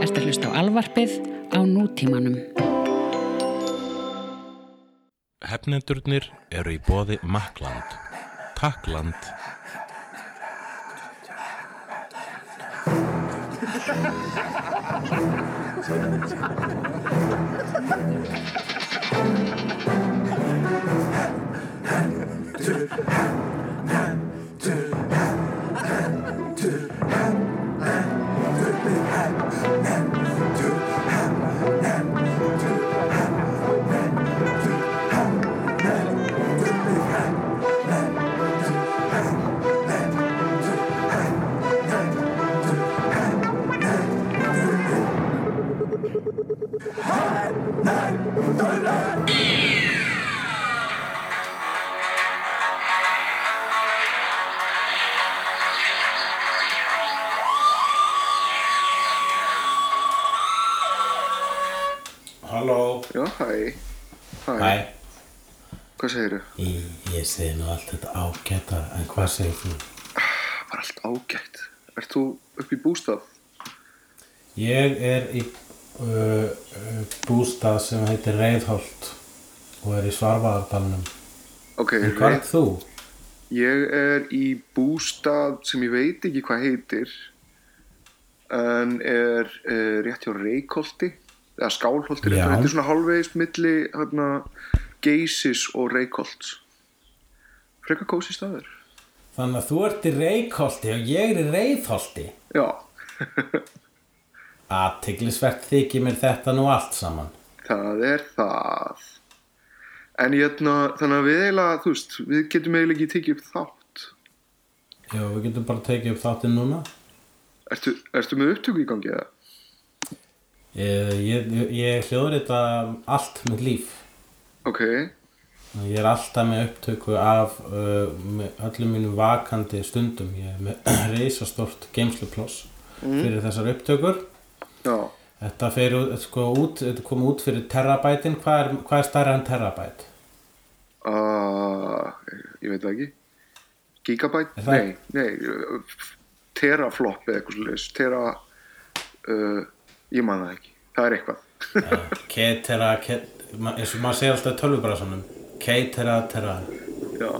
Ertu að hlusta á alvarpið á nútímanum. Hefnendurnir eru í bóði Makland. Takkland. Halló Hvað segirðu? Ég, ég segi nú allt þetta ágæta En hvað segir þú? Bara allt ágætt. Ert þú upp í bústað? Ég er í uh, uh, bústað sem heitir Reiðholt og er í Svarvaðardalnum Ok, En hvað er þú? Ég er í bústað sem ég veit ekki hvað heitir en er uh, rétt hjá Reykholti eða Skálholti, þetta er svona hálfvegist milli hérna, Geysis og Reykholts. Frekar kósi staður. Þannig að þú ert í Reykholti og ég er í Reiðholti. Já, Aðtiglisvert þykir mér þetta nú allt saman. Það er það. En ég hérna þannig að við eiginlega, þú veist, við getum eiginlega ekki tekið upp þátt. Já, við getum bara tekið upp þáttinn núna. Ertu, ertu með upptöku í gangi eða? Ég, ég, ég hljóður þetta allt mitt líf Ok, Ég er alltaf með upptöku af uh, með öllum mínum vakandi stundum. Ég er með reisastort geimsluploss fyrir þessar upptökur. já Þetta sko, út, þetta kom út fyrir terabætin. Hvað er, hvað er stærra en terabæt? Uh, ég veit ekki það- Nei, nei uh, Teraflop eða eitthvað svolítið Tera uh, Ég man það ekki, það er eitthvað Ketera, ket, ma- eins og maður segir alltaf í tölvubræðsunum. Ketera, tera. Já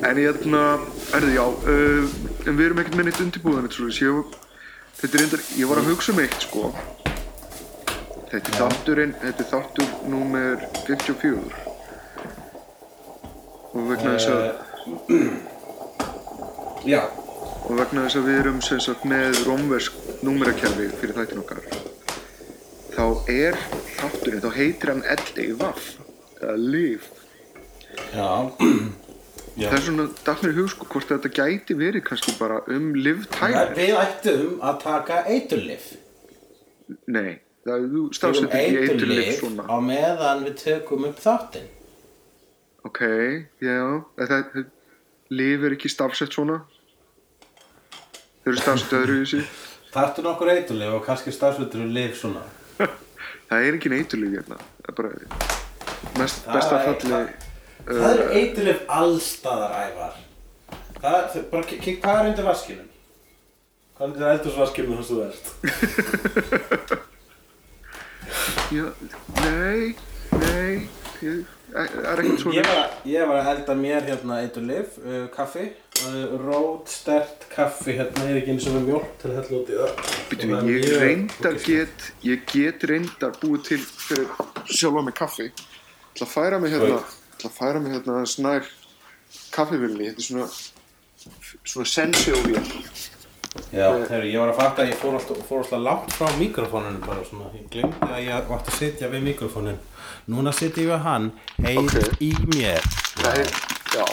En ég hérna, erðu já uh, En við erum ekkert með neitt undirbúðan Þetta er reyndar, ég var að hugsa um eitt sko Þetta er þátturinn Þetta er þáttur númer 54 Og vegna þess að Já. og vegna þess að við erum sem sagt með rómversk númerakerfi fyrir þættin okkar þá er þátturinn, þá heitir hann L-I-V eða LIV Já. það er svona, datt mér í hug sko hvort þetta gæti verið kannski bara um livtæmir Við ættum að taka eiturlif. nei, það er þú Tökum stafsett ekki eiturlif svona á meðan við tökum upp þáttinn. ok, já, það liv er ekki stafsett svona þau eru stafsett öðru í þessi Þarftu nokkur eiturlif og kannski stafsvöldur um lif svona. Það er ekki eiturlif hérna það er bara mest, Það besta falli Það er eiturlif allstaðar ævar. Það er, þau- bara, kik, hvað er undir vaskinum? Hvað er undir eldursvaskinum að þú ert? Já, nei, nei, ég, það er ekkert svona. Ég var, að- ég var að elda mér hérna eiturlif, uh, kaffi, uh, rót, stert kaffi, hérna er ekki eins og með mjólk til að hella út í það. Býtum það er ég mjög reyndar ógeðslegt. get, ég get reyndar búið til fyrir sjálfa með kaffi. Það að færa mig hérna, það að færa mig hérna snær kaffivilni, þetta er svona, svona sensjóvél. Já, þegar ég var að fatta að ég fór alltaf, fór alltaf langt frá mikrofónunum bara svona, ég glemdi að ég átti að sitja við mikrofónin. Núna sitja ég við hann, heyr Ok. í mér. Það er, já,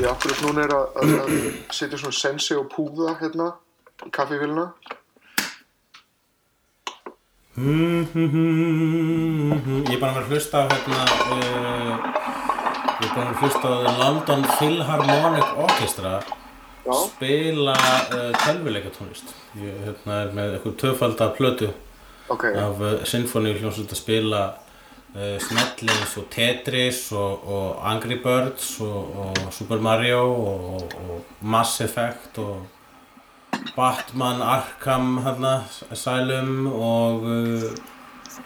ég akkurat núna er að, að, að setja svona sensjó púða hérna í kaffivilna. Ég er bara að vera að hlusta hérna, uh, ég er bara að hlusta á London Philharmonic Orchestra Já. spila uh, tölvuleikatónlist. Ég hérna, er með eitthvað töfalda plötu Ok, af uh, sinfóníu hljómsveit að spila uh, smelli eins og Tetris og, og Angry Birds og, og Super Mario og, og Mass Effect og Batman Arkham hérna, Asylum og uh,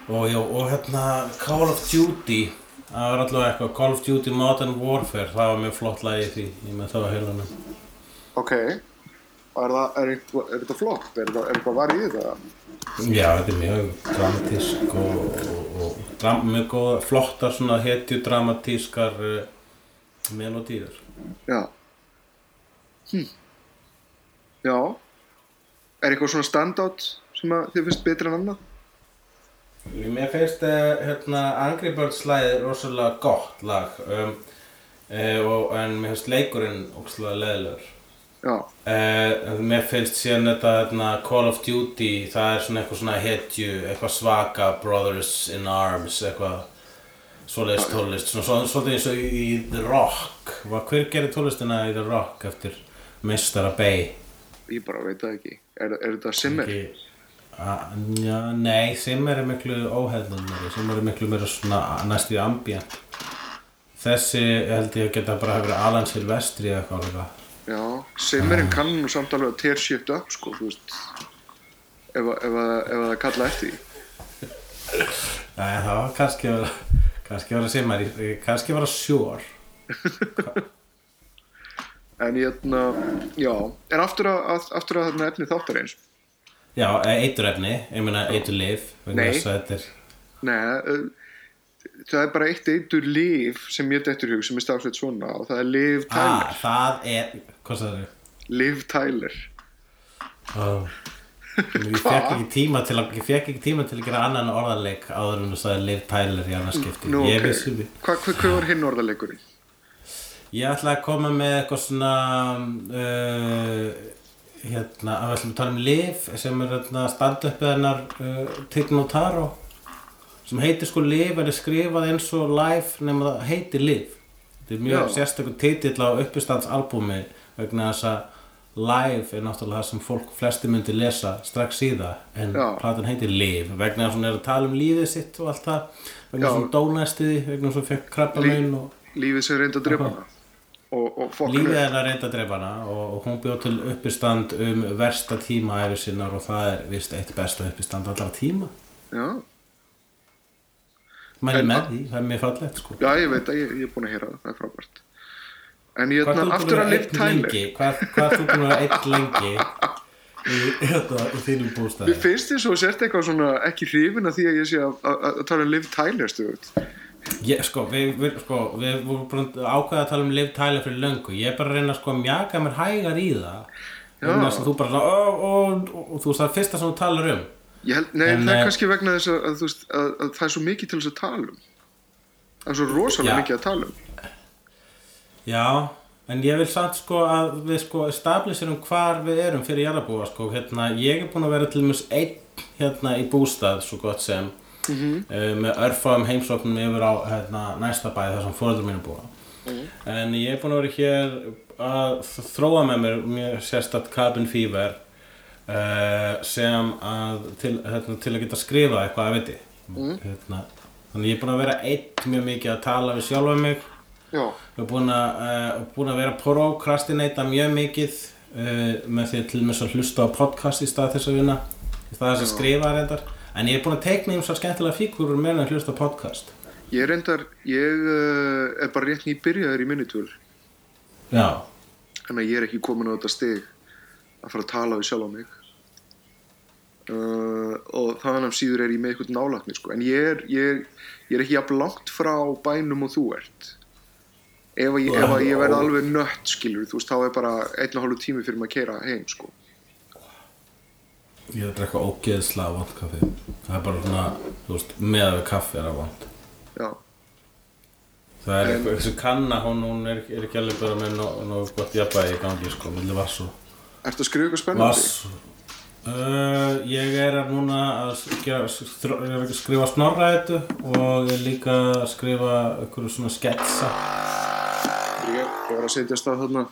og, hérna Call of Duty. Það var allavega eitthvað Call of Duty Modern Warfare það var mjög flott lagi því ég með það á heilunum. Ok, er, er, eitthvað, er þetta flott? Er, það, Já, þetta er mjög dramatísk og, og, og dram, mjög góða, flottar svona hetju dramatískar uh, melodýr. Já. Hm. Já. Er eitthvað svona standout sem þið finnst betra en annað? Mér finnst uh, hérna, Angry Birds lagið rosalega gott lag um, uh, og, en mér finnst leikurinn ógslag leðilegur. Uh, mér finnst síðan þetta hérna, Call of Duty, það er svona eitthvað svona hetju, eitthvað svaka Brothers in Arms, eitthvað svoleiðis tólist, svona svo- svolítið eins og í, The Rock. Hver gerir tólistina í The Rock eftir Mr. Bay? Ég bara veit það ekki. Er, er þetta Simmer? Já, nei, Simmer er miklu óhefnumari, Simmer er miklu meira svona næst í ambient. Þessi held ég að geta bara hafa verið Alan Silvestri eða eitthvað. Já. Simmerinn kann nú samt alveg að tear shit up, sko, þú veist. Ef, að- ef, að- ef að það kalla eftir því. Nei, það var kannski að kannski að vera Simmer, kannski að vera Sjór. En ég, hérna, já. En aftur að, að, aftur að þarna efni þáttarins. Já, eiturefni, ég meina eiturlif, vegna Nei. að Nei, það er bara eitt eitur líf sem ég dettur í hug sem er stafsveit svona og það er Liv ah, Tyler. það er, hvað það er? Liv Tyler. Oh. Ég fekk ekki tíma til að, ég fekk ekki tíma til að gera annan orðarleik áður en þú sagði Liv Tyler í annars skipti. Nú, ég ok. vissi því. Hva, hva, hvað var hinn orðaleikurinn? Ég ætla að koma með eitthvað svona uh, hérna, að við ætlum að tala um Liv sem er hérna stand-upið hennar uh, Tign og Taro sem heitir sko Liv er skrifað eins og live nema það heitir Liv þetta er mjög Já. Já. platan heitir Liv vegna þess að hún er að tala um lífið sitt og allt það vegna þess að hún dónæstiði vegna þess að hún fekk krabba Lí- og Lífið sem reynda að drepa hana. Og, og Lífið upp. hennar reynda að drepa hana og, og hún bjóð til uppistand um versta tíma æfi sinnar og það er vist eitt besta uppistand allra tíma. Já. Mæli En- með því, það er mjög fallegt sko. Já, ég veit að ég, ég er búin að heyra það, það er frábært. En ég ert þú aftur að Tyler. lengi? Hvað, ert þú búin að eitt lengi í, hérna, þínum bústæði? Mér finnst þess að sért eitthvað svona ekki hrifin að því að ég sé að, tala um stuðut. Ég, sko, við, við, sko, við vorum búin að ákveða að tala um Liv Tyler fyrir löngu. Ég er bara að reyna sko, að mjaka mér hægar í það. Að þú bara og þú veist það er fyrsta sem þú talar um. Held, nei, En, það er eh, kannski vegna þess að, að, að, að það er svo mikið til þess að tala um. Það er svo rosalega mikið að tala um. Já, en ég vil samt sko að við sko establisherum hvar við erum fyrir jarðabúa sko, hérna, ég er búinn að vera til dæmis einn hérna í bústað svo gott sem Mhm. uh, með örfáum heimsóknum yfir á hérna, næsta bæ þar sem fóröldur mínu búa Mhm. en ég er búinn að vera hér að þróa með mér mjög sérstætt cabin fever uh, sem að til, hérna, til að geta skrifað eitthvað að viti Mhm. hérna, þannig ég er búinn að vera einn mjög mikið að tala við sjálfa mig Við erum búin að, vera prokrastinata mjög mikið uh, með því að til með að hlusta á podcast í stað þess að vinna í stað þess að skrifa reyndar en ég er búin að teikna um svo skemmtilega fígurur meðan að hlusta á podcast ég reyndar, ég uh, er bara rétt nýbyrjaður í minnitvöl. Já, Þannig að ég er ekki komin á þetta stig að fara að tala við sjálf á mig. Uh, og þannig að síður er ég með eitthvað nálækni sko. en ég er, ég, ég er ekki jafn langt frá bænum og þú ert ef ég, að ég verð alveg nött skilur þú veist þá er bara einn og hálfu tími fyrir maður að keira heim sko. ég er að drekka ógeðslega vond kaffi. Það er bara svona, þú veist, með við kaffi er að vond já, það er En- eitthvað, þessi kanna hún, hún er, er ekki alveg bara með nóg no, gott jafnvægi í gangi sko, milli vass og ertu að skrifa eitthvað spennandi? Uh, Ég er að núna að skrifa, er að skrifa snorræðu og ég er líka að skrifa einhverju svona sketsa ég, var að setjast að þarna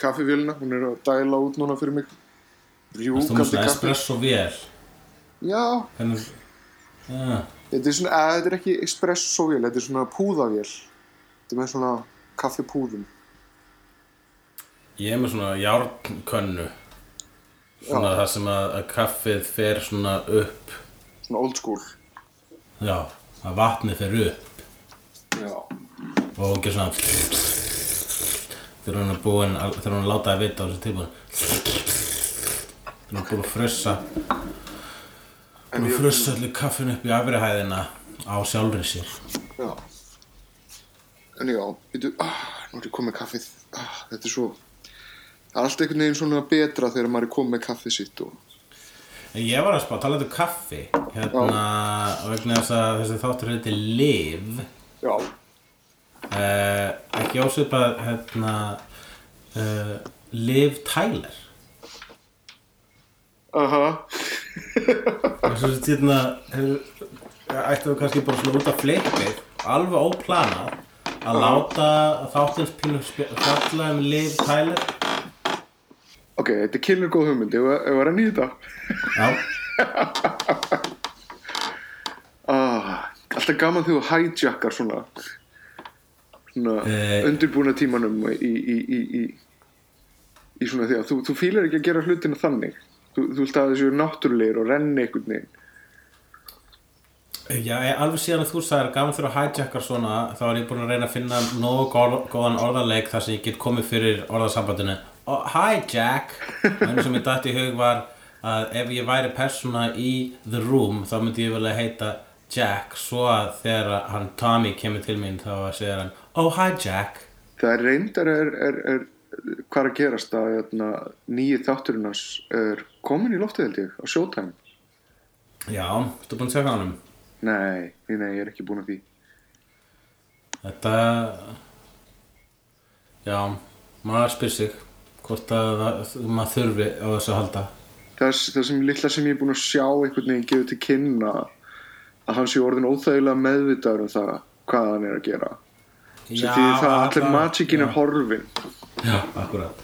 kaffivélina, hún er að dæla út núna fyrir mig. Rjúkandi svona kaffi. espresso vél? Já, Hvernig ja, þetta er svona, að, þetta er ekki espresso vél, þetta er svona púðavél. Þetta er með svona kaffipúðum. Ég er með svona járnkönnu svona það sem að, að kaffið fer svona upp. Svona old school. já, að vatnið fer upp. Já. og ekki svona þegar hann er búinn þegar hann er látað að vita á þessu tilbúin þegar hann er búinn að frussa búinn að frussa allir kaffin upp í afrihæðina á sjálfri sér. Já. En já, veitu, ah, nú er ég komið kaffið. Ah, þetta er svo, það er alltaf einhvern veginn svona betra þegar maður er komið kaffið sitt og, En Ég var að spá, talaðu um kaffi. Hérna, vegna þess að þessi þáttur heiti Liv. Já, uh, ekki ósvipað hérna uh, Liv Tyler. Aha, þess að hérna hefur- ættum við kannski bara svona út af flippið alveg óplanað að láta þáttins pínu spe- fjalla um Liv Tyler? Ok, þetta er killur góð hugmynd, ef ef að þetta. Já, Ah, alltaf gaman þegar þú hijackar svona Eh. undirbúna tímanum í, í, í, í, í svona því að þú, þú fýlar ekki að gera hlutina þannig. Þú, þú vilt að þessu náttúrulegir og renni einhvern veginn. Já, ég- alveg síðan að þú sagðir gaman að hijackar svona þá er ég búin að reyna að finna nógu góð, góðan orðarleik þar sem ég get komið fyrir orðasambandinu oh, Hijack og einu sem ég dætt í hug var að ef ég væri persóna í The Room þá myndi ég vilja heita Jack svo að þegar hann Tommy kemur til mín þá segir hann Oh hi Jack Það er reyndar er, er, er hvað er að gerast að hérna, nýji þátturinnas er komin í loftið held ég á Showtime. Já, þú búin að segja hann um Nei, nei, ég er ekki búin að því. Þetta Já, maður spyr sig hvort að maður þurfi á þessu að halda Það, það sem litla sem ég er búin að sjá einhvern veginn gefur til kynna að hann sé orðin óþægilega meðvitaður um það hvað hann er að gera. Sem því það að allir magicin er horfin. Já, akkurat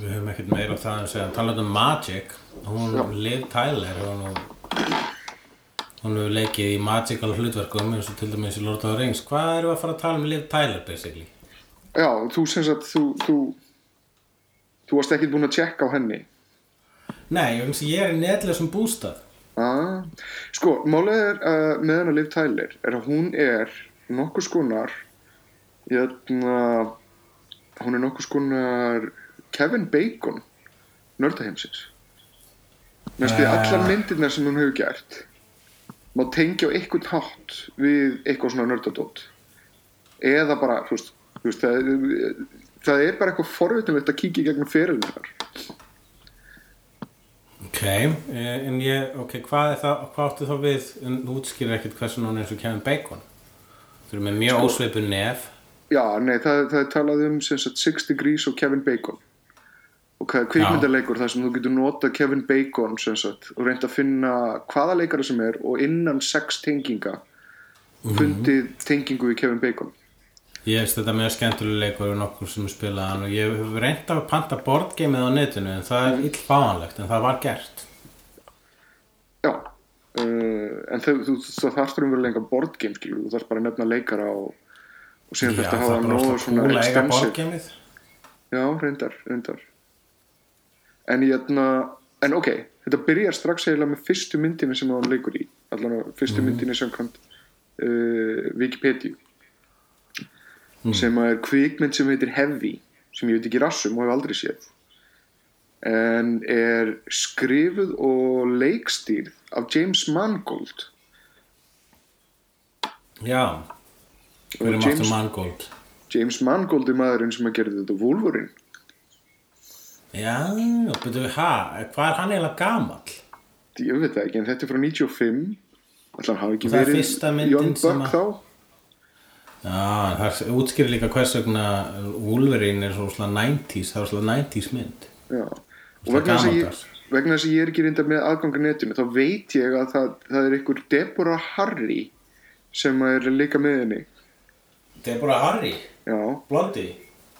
Við höfum ekkert meira á það en segja talað um Magic hún Já. Liv Tyler hún, hún hefur leikið í magical hlutverkum eins og til dæmis í Lord of the Rings hvað við að fara að tala um Liv Tyler basically? Já, þú sem sagt, þú, þú, þú varst ekki búin að tjekka á henni. Nei, ég að er í netlega bústað Ah, sko, málið er uh, með hennar Liv Tyler er að hún er nokkuð skonar hérna hún er nokkuð skonar Kevin Bacon nördaheimsins. Næstu Ah. allar myndirnar sem hún hefur gert má tengja á eitthvað hátt við eitthvað svona nördadótt eða bara, þú veist það, það er bara eitthvað forvitunlegt að kíkja í gegnum fyrirlunar Ok, eh, en ég, ok, hvað er það, hvað áttu þá við, en þú útskýrir ekkert hversu er eins og Kevin Bacon. Þú erum með mjög ósveipu nef. Já, nei, það, það er talað um sem sagt, Six Degrees og Kevin Bacon. Og hvað er kvikmyndaleikur þar sem þú getur notað Kevin Bacon sem sagt, og reynd að finna hvaða leikara sem er og innan sex tenginga fundið tengingu við Kevin Bacon Ég veist þetta mjög skemmtilega leikur og nokkur sem er spilað hann og ég hef reynd að panta boardgameið á netinu en það er illfáanlegt en það var gert. Já, uh, en þau, þú, þarfst umverulega enga boardgame þú þarfst bara að nefna leikara og, og síðan það hafa er nógu svona extensive Já, reyndar, reyndar. En ég ætna En ok, þetta byrjar strax eiginlega með fyrstu myndinni sem hann leikur í allan á fyrstu myndinni samkvæmt uh, Wikipedia sem að er kvikmynd sem heitir Heavy sem ég veit ekki rassum og hef aldrei séð. En er skrifuð og leikstýrð af James Mangold. Já, við erum aftur Mangold. James Mangold er maðurinn sem að gerði þetta Wolverine. Já, betur við, ha, hvað er hann eiginlega gamall? ég veit það ekki, en þetta er frá 95 allan hafi ekki Og það er fyrsta myndin Young sem að- Já, það útskýrir líka hvers vegna Wolverine er svo svona 90s, það var svona 90s mynd. Já, og vegna þess, ég, vegna þess að ég er ekki reyndar með aðgangar netinu þá veit ég að það, það er einhver Deborah Harry sem er líka með henni. Deborah Harry, Já, Blondie?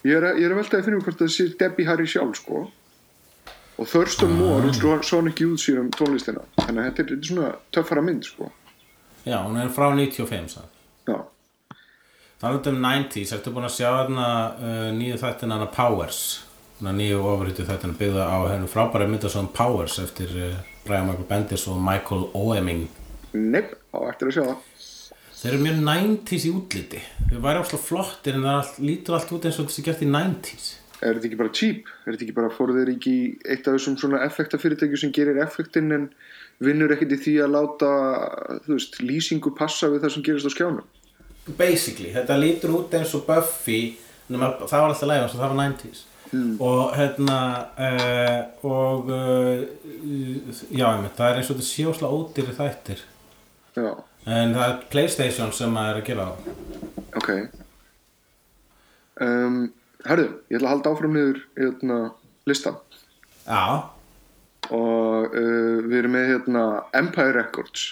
Ég er, ég er að velta að finna út hvort það sé Debbie Harry sjálf sko. Og Thurston Moore, hún sló Sonic Youth síðan um tónlistina. Þannig að þetta er, þetta er svona töffara mynd sko. Já, hún er frá 95 sann. Talandi um 90s, ertu búin að sjá þarna uh, nýju þættina hana Powers? Þannig nýju ofurhýttu þættina byggða á hennu frábæra myndasón Powers eftir uh, Brian Michael Bendis og Michael Oeming. Nepp, á eftir að sjá það. Þeir eru mjög 90s í útliti. Þeir væri alltaf flottir en það allt, lítur allt út eins og þessi gert í 90s Er þetta ekki bara cheap? Er þetta ekki bara fóru þeir ekki eitt af þessum svona effektafyrirtækju sem gerir effektin en vinnur ekkert í því að láta, þú veist, lýsingu passa við það sem gerist á skjánum? Basically, þetta lítur út eins og Buffy nema, það var alltaf lægum það var 90s og hérna uh, og uh, já, einmitt, það er eins og þetta sjósla ódýri þættir. Já, en það er Playstation sem maður er að gera á ok. Um, herðu, ég ætla að halda áfram niður hérna, listan Já, og uh, við erum með hérna Empire Records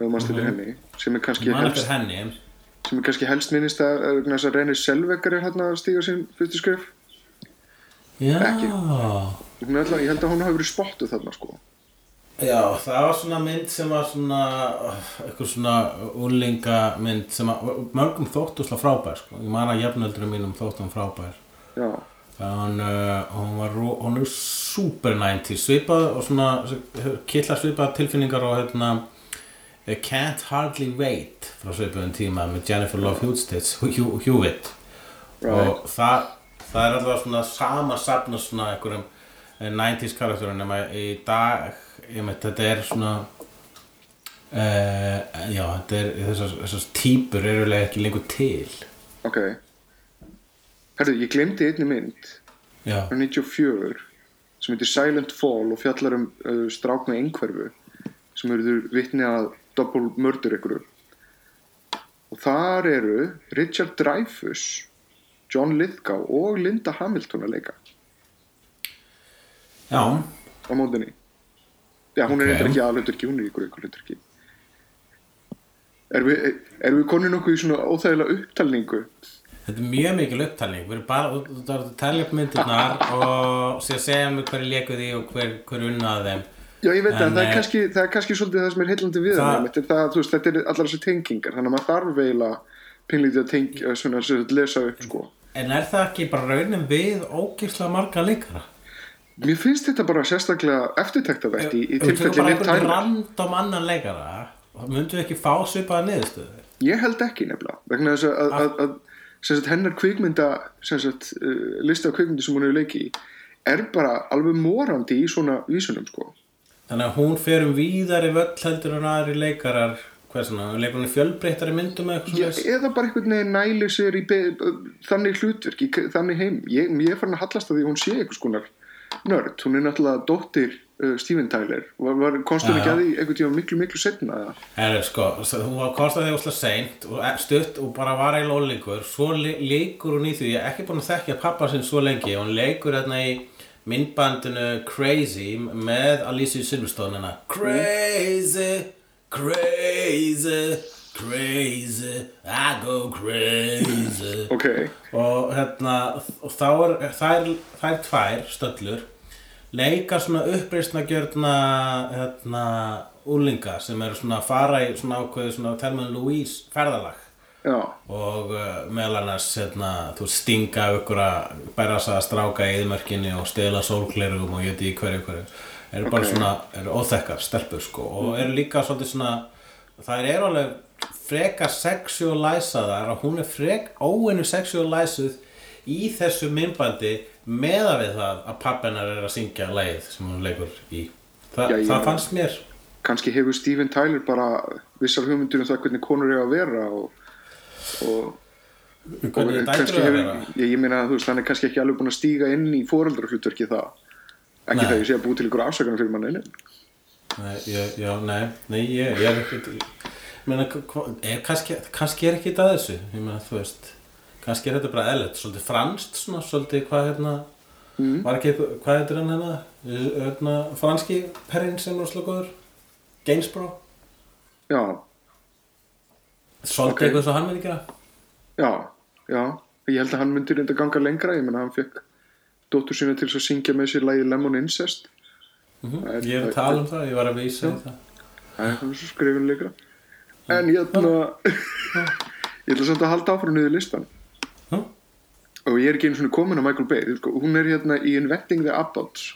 ef maður styrtir henni sem er kannski helst sem er kannski helst minnist að, að, Renni Selveggar er hérna að stíga sín fyrstu skref. Já, Ekki. Alltaf, ég held að hún hafi verið spottuð þarna sko. Já, það var svona mynd sem var svona eitthvað svona úlinga mynd sem að mörgum þóttu slá frábær sko. ég man að jafnöldurum mínum þóttum frábær. Já, Hún, uh, hún, var, hún er super 90 svipað og svona killar svipað tilfinningar og hérna I Can't Hardly Wait frá svipaðum tíma með Jennifer Love Hewitt, Hew- Hewitt. Right. og það, það er alltaf svona sama safn og svona einhverjum eh, 90s karakterum nema í dag ég veit, þetta er svona uh, já, þetta er þessar, þessar típur eru eiginlega ekki lengur til ok Herðu, ég glemdi einni mynd já, frá 94 sem heitir Silent Fall og fjallar um uh, strák með einhverfu sem eru vitni að double murder ykkur og þar eru Richard Dreyfuss John Lithgow og Linda Hamilton að leika já á mótinni já, hún Ok. er eitthvað ekki aðluturki, hún er ykkur ykkur hluturki erum við, erum við konið nokkuð í svona óþægilega upptalningu Þetta er mjög mikil upptalning, við erum bara ert að telja upp myndirnar og sér segja mig hverju því og hver, hver unnaði þeim. Já, ég veit En, að það er, eh, kannski, það er kannski svolítið það sem er heillandi við Það- það, það, þú veist, þetta er allar þessi tengingar þannig að maður þarf eiginlega pinlítið að tengja, svona, að lesa upp, sko En er það ekki bara raunin við ógíslega marga leikara? Mér finnst þetta bara sérstaklega eftirtæktavert í, í Ef við tökum tilfelli bara random annan leikara, myndum við ekki fá svipaða niðurstöðu? Ég held ekki nefnilega, vegna þess að, að, að, að sagt, hennar kvikmynda sagt, uh, listi af kvikmyndu sem hún hefur leikið í er bara alveg morandi í svona vísunum, sko Þannig að hún fer um víðari völl heldur en aðri leikarar, hvað svona, leikur hún í fjölbreyttari myndum eða eitthvað svona? eða bara einhvern veginn næli sér í þannig hlutverk, í k- þannig heim. Ég, ég er farin að hallast að því hún sé einhvers konar nörd, hún er náttúrulega dóttir uh, Steven Tyler, var, var konstum Já, ekki að því einhvern tíma miklu miklu setna eða? Herru, sko, hún var kostaði óslega seint og e- stutt og bara var eiginlega óleikur svo le leikur hún í því, ég er ekki búin að þekkja pappa sinn svo lengi, hún leikur hérna í myndbandinu Crazy með Alicia Silverstone hérna. Crazy, crazy, crazy I go crazy. Ok, og hérna og þá er þær, þær tvær stöllur leika svona uppreisna gjörna hérna úlinga sem eru svona að fara í svona ákveðu svona Telman Louise ferðalag já, og uh, meðal annars hérna, þú stinga ykkur að bæra þess að stráka í yðmörkinni og stela sólglerugum og ég veit í hverju hverju. Eru bara Ok. svona, eru óþekkar stelpur sko. Og eru líka svolítið svona það eru alveg frekar sexualisaðar og hún er frek óinu sexualizuð í þessu myndbandi meða við það að pappinar er að syngja leið sem hún leikur í. Þa, Já, það fannst mér. Kannski hefur Steven Tyler bara vissar hugmyndir um það hvernig konur eru að vera og, og, hvernig kannski það að vera ég, meina að hann er kannski ekki alveg búin að stíga inn í foreldrahlutverki það ekki það ég sé að búi til ykkur afsakanar fyrir manni Nei, ég, já, nei, nei, ég, ég er ég meina, er, kannski, kannski er ekki þetta að þessu ég meina, þú veist kannski er þetta bara eðlert, svolítið franskt svona, svolítið hvað hérna Mm. var ekki, hvað heitir hann hérna hérna, franski perrin sem er slá góður? Gainsborough, já, svolítið Ok. eitthvað svo hann myndi gera? Já, já, ég held að hann myndi reynda að ganga lengra, ég menna hann fekk dóttur sína til að syngja með sér lagið Lemon Incest. Mm Það er- ég er að tala um það, ég var að vísa í það. Það er hann svo skrifin lengra. En hérna ég ætla samt að halda áfram niður listan Hm? og ég er ekki einu svona komin á Michael Bay sko, hún er hérna í Inventing the Abbots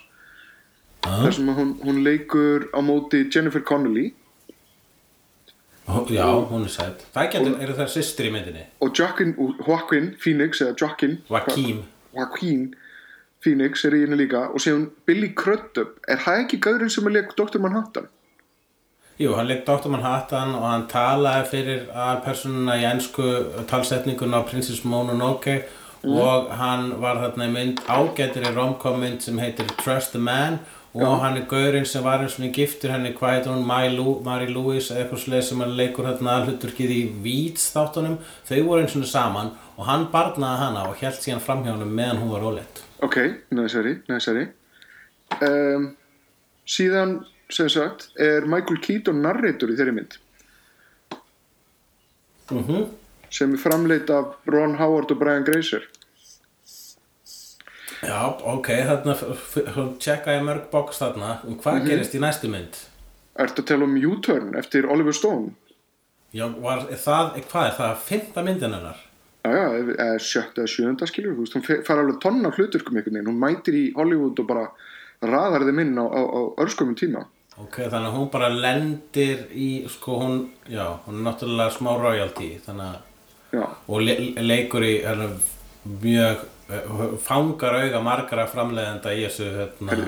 Ah. þar sem hún, hún leikur á móti Jennifer Connelly Já, hún er sætt. Það getur, eru það systur í myndinni? og Joaquin, Phoenix eða Joaquin Joaquin. Joaquin Phoenix er í henni líka og síðan Billy Crudup er það ekki gaurinn sem að leik Dr. Manhattan Jú, hann leik Dr. Manhattan og hann talaði fyrir aðalpersonuna í ennsku talsetninguna á Princess Mononoke og hann var þarna í mynd ágættir í romcom mynd sem heitir Trust the Man og hann er gaurinn sem var eins og giftur henni, hvað heitir hún, Mary Louise eða eitthvað sleið sem hann leikur þarna hluturkið í Weeds þáttunum, þau voru eins og saman og hann barnaði hana og held síðan framhjá honum meðan hún var óleitt. ok, næsari, næsari um, síðan sem sagt er Michael Keaton narrator í þeirri mynd. Mhm. sem er framleitt af Ron Howard og Brian Grazer Já, ok, þarna tjekka ég mörg box þarna um hvað gerist í næstu mynd Ertu að tala um U-turn eftir Oliver Stone? Já, var, er það, hvað er það, fymta myndin hennar? Já, já, sjötta eða sjöunda skilur, þú veist, hún fær alveg tonna hluturkum einhvern veginn, hún mætir í Hollywood og bara raðar þeim inn á, á, á örskumum tíma. Ok, þannig að hún bara lendir í, sko, hún, já, hún er náttúrulega smá royalty, þannig að, Já, og le leikur í, hérna, mjög, fangar auga margara framleiðenda í þessu, hérna,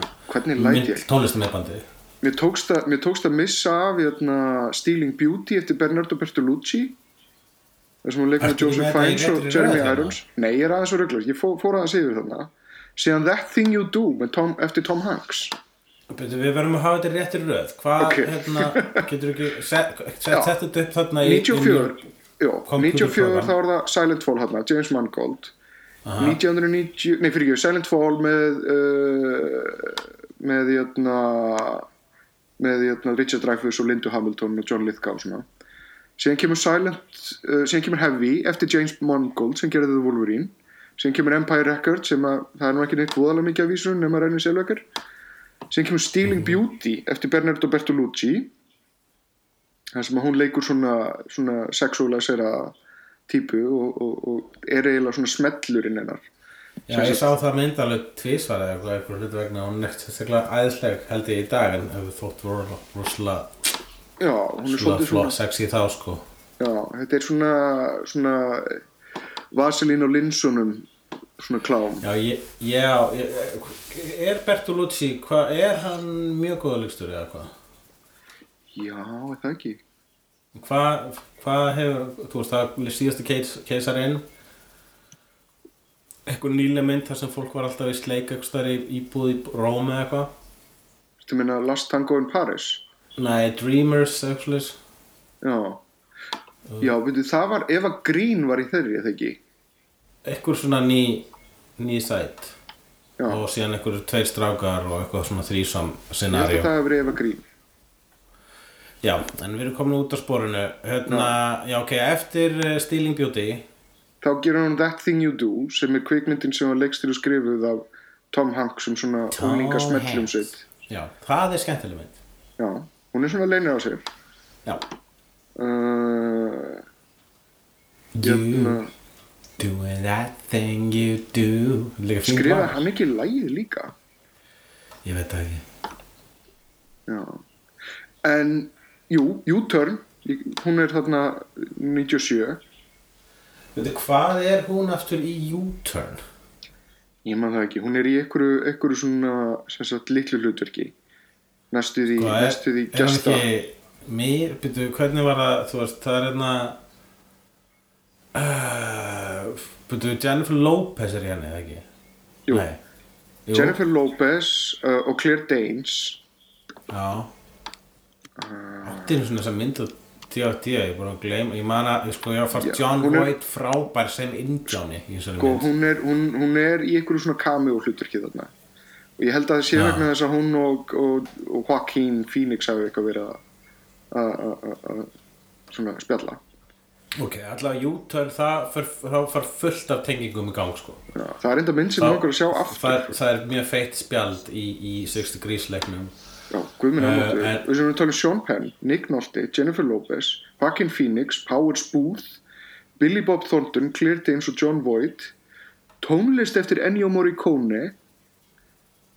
tónlistamibandi. mér tókst, að, mér tókst að missa af hérna, Stealing Beauty eftir Bernardo Bertolucci, þar sem hún Ertu Joseph í Fiennes og Jeremy hérna? Irons. Nei, ég er aðeins og röglega, ég fó, fór aðeins yfir þarna. Síðan That Thing You Do Tom, eftir Tom Hanks. Við verðum að hafa þetta í réttir röð. Hvað, Ok. hérna, getur ekki, set, set, Já. set þetta upp þarna í... 94, já, Computer 94 program. þá er það Silent Fall hérna, James Mangold 1990, nei fyrir ekki Silent Fall með uh, með jötna með jötna Richard Dreyfuss og Lindu Hamilton og John Lithgow svona. Síðan kemur Silent uh, síðan kemur Heavy eftir James Mangold sem gerði The Wolverine. Síðan kemur Empire Records sem að það er nú ekki neitt voðalega mikið af vísun nema reynir selvökar síðan kemur Stealing Beauty eftir Bernardo Bertolucci. Þar sem að hún leikur svona, svona sexualisera típu og, og, og er eiginlega svona smellurinn hennar. Já, ég sá það mynd alveg tvísvar eða eitthvað, eitthvað hlutu vegna og er sérstaklega æðisleg held ég í dag en hefur þótt voru er svona flott svona sexy þá sko. Já, þetta er svona, svona vaselín og linsunum svona klám. Já, ég, já, ég, er Bertolucci, hvað, er hann mjög góða leikstur eða hvað? já, það ekki Hvað, hvað hefur, þú veist, það er síðasti keis, keisarinn. Eitthvað nýlega mynd þar sem fólk var alltaf í sleik eitthvað stær í íbúð í Róm eða eitthvað. Þú meina Last Tango in Paris? Nei, Dreamers eitthvað slags já, já, veitu, það var Eva Green var í þeirri, eða ekki? Eitthvað svona ný ný sætt og síðan eitthvað tveir strákar og eitthvað svona þrísam ég held að það hefur verið Eva Green Já, en við erum komin út á spórinu hérna, já. ok, eftir uh, Stealing Beauty. Þá gerur hún That Thing You Do sem er kvikmyndin sem var leikstir og skrifuð af Tom Hanks um svona Tom unglinga smellum Hanks. sitt. Já, það er skemmtileg mynd. Já, hún er svona leinir á sig Já, uh, you hérna, doing that thing you do. Lag. hann ekki lægið líka? Ég veit það ekki. Já. en jú, U-Turn. Hún er þarna 97 Veitu, hvað er hún aftur í U-turn? ég man það ekki, hún er í einhverju, einhverju svona sem sagt litlu hlutverki. Næstu því, Hvað er, næstu því er hún gesta. ekki mér, byrju, hvernig var það, þú veist, það er hérna uh, byrju, Jennifer Lopez er í henni, eða ekki? Jú. Jú. Jennifer Lopez uh, og Claire Danes. Já Átti einu svona þess að mynda D.O.D. ég er búin að gleyma, ég man að, sko, ég var fast John Voight frábær sem Indjáni sko, hún, er, hún, hún er í einhverju svona cameo hlutverki þarna. Og ég held að það sé vegna þess að hún og, og, og Joaquin Phoenix hafi eitthvað verið að- svona spjalla. Ok, allavega U-turn, það far, fullt af tengingum í gang, sko. Já, það er enda mynd sem Það- langar að sjá aftur það, er- það er mjög feitt spjald í, í 60 Degrees leiknum Já, guðminn ámáttu en- Við sem við talum Sean Penn, Nick Nolte, Jennifer Lopez Joaquin Phoenix, Powers Booth Billy Bob Thornton, Claire Danes og John Voight tónlist eftir Ennio Morricone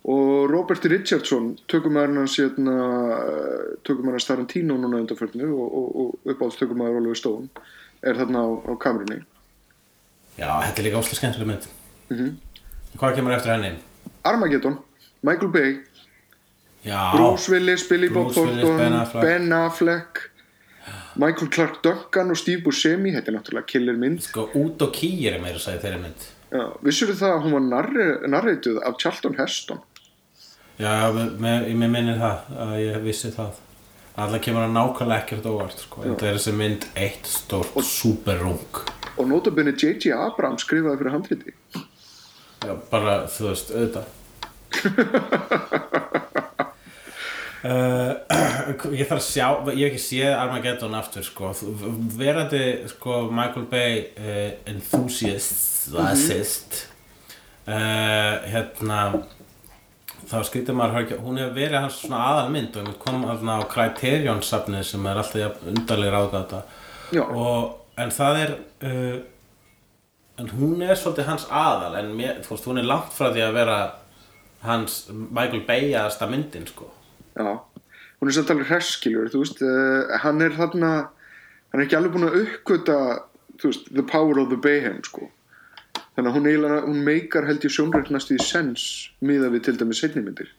og Robert Richardson tökumæðurinn hans hérna, tökumæðurinn Tarantino núna undanförnu og, og, og uppáhalds tökumæður Oliver Stone er þarna á, á kamerunni Já, þetta er líka óslega skemmtileg mynd Mhm. Hvað kemur eftir henni? Armageddon, Michael Bay Bruce Willis, Billy Bob Thornton Ben Affleck. Michael Clark Duncan og Steve Buscemi. Þetta er náttúrulega killer mynd. Sko út og kýr er meira að segja þeirri mynd. Vissur það að hún var narri- narrituð af Charlton Heston? Já, með minnir það að ég vissi það. Alla kemur að nákvæmlega ekkert óvart sko. Þetta er þessi mynd eitt stórt superrung og notabene J.J. Abrams skrifaði fyrir handriti. Já, bara, þú veist, auðvitað uh, Ég þarf að sjá Ég hef ekki séð Armageddon aftur sko. Verandi sko, Michael Bay uh, enthusiast assist uh, hérna þá skrítið maður hún hefur verið hans svona aðalmynd og við komum hérna á Criterion safnið sem er alltaf undarlega ráðgata og en það er en hún er svolítið hans aðal en mér, þú veist, hún er langt frá því að vera hans Michael Bay-aðasta myndin sko Já, hún er samt alveg hreskilur þú veist, uh, hann er þarna hann er ekki alveg búin að uppgöta þú veist, the power of the Bayhem sko. Þannig að hún eiginlega, hún meikar held ég sjónræknast í sens miða við til seinni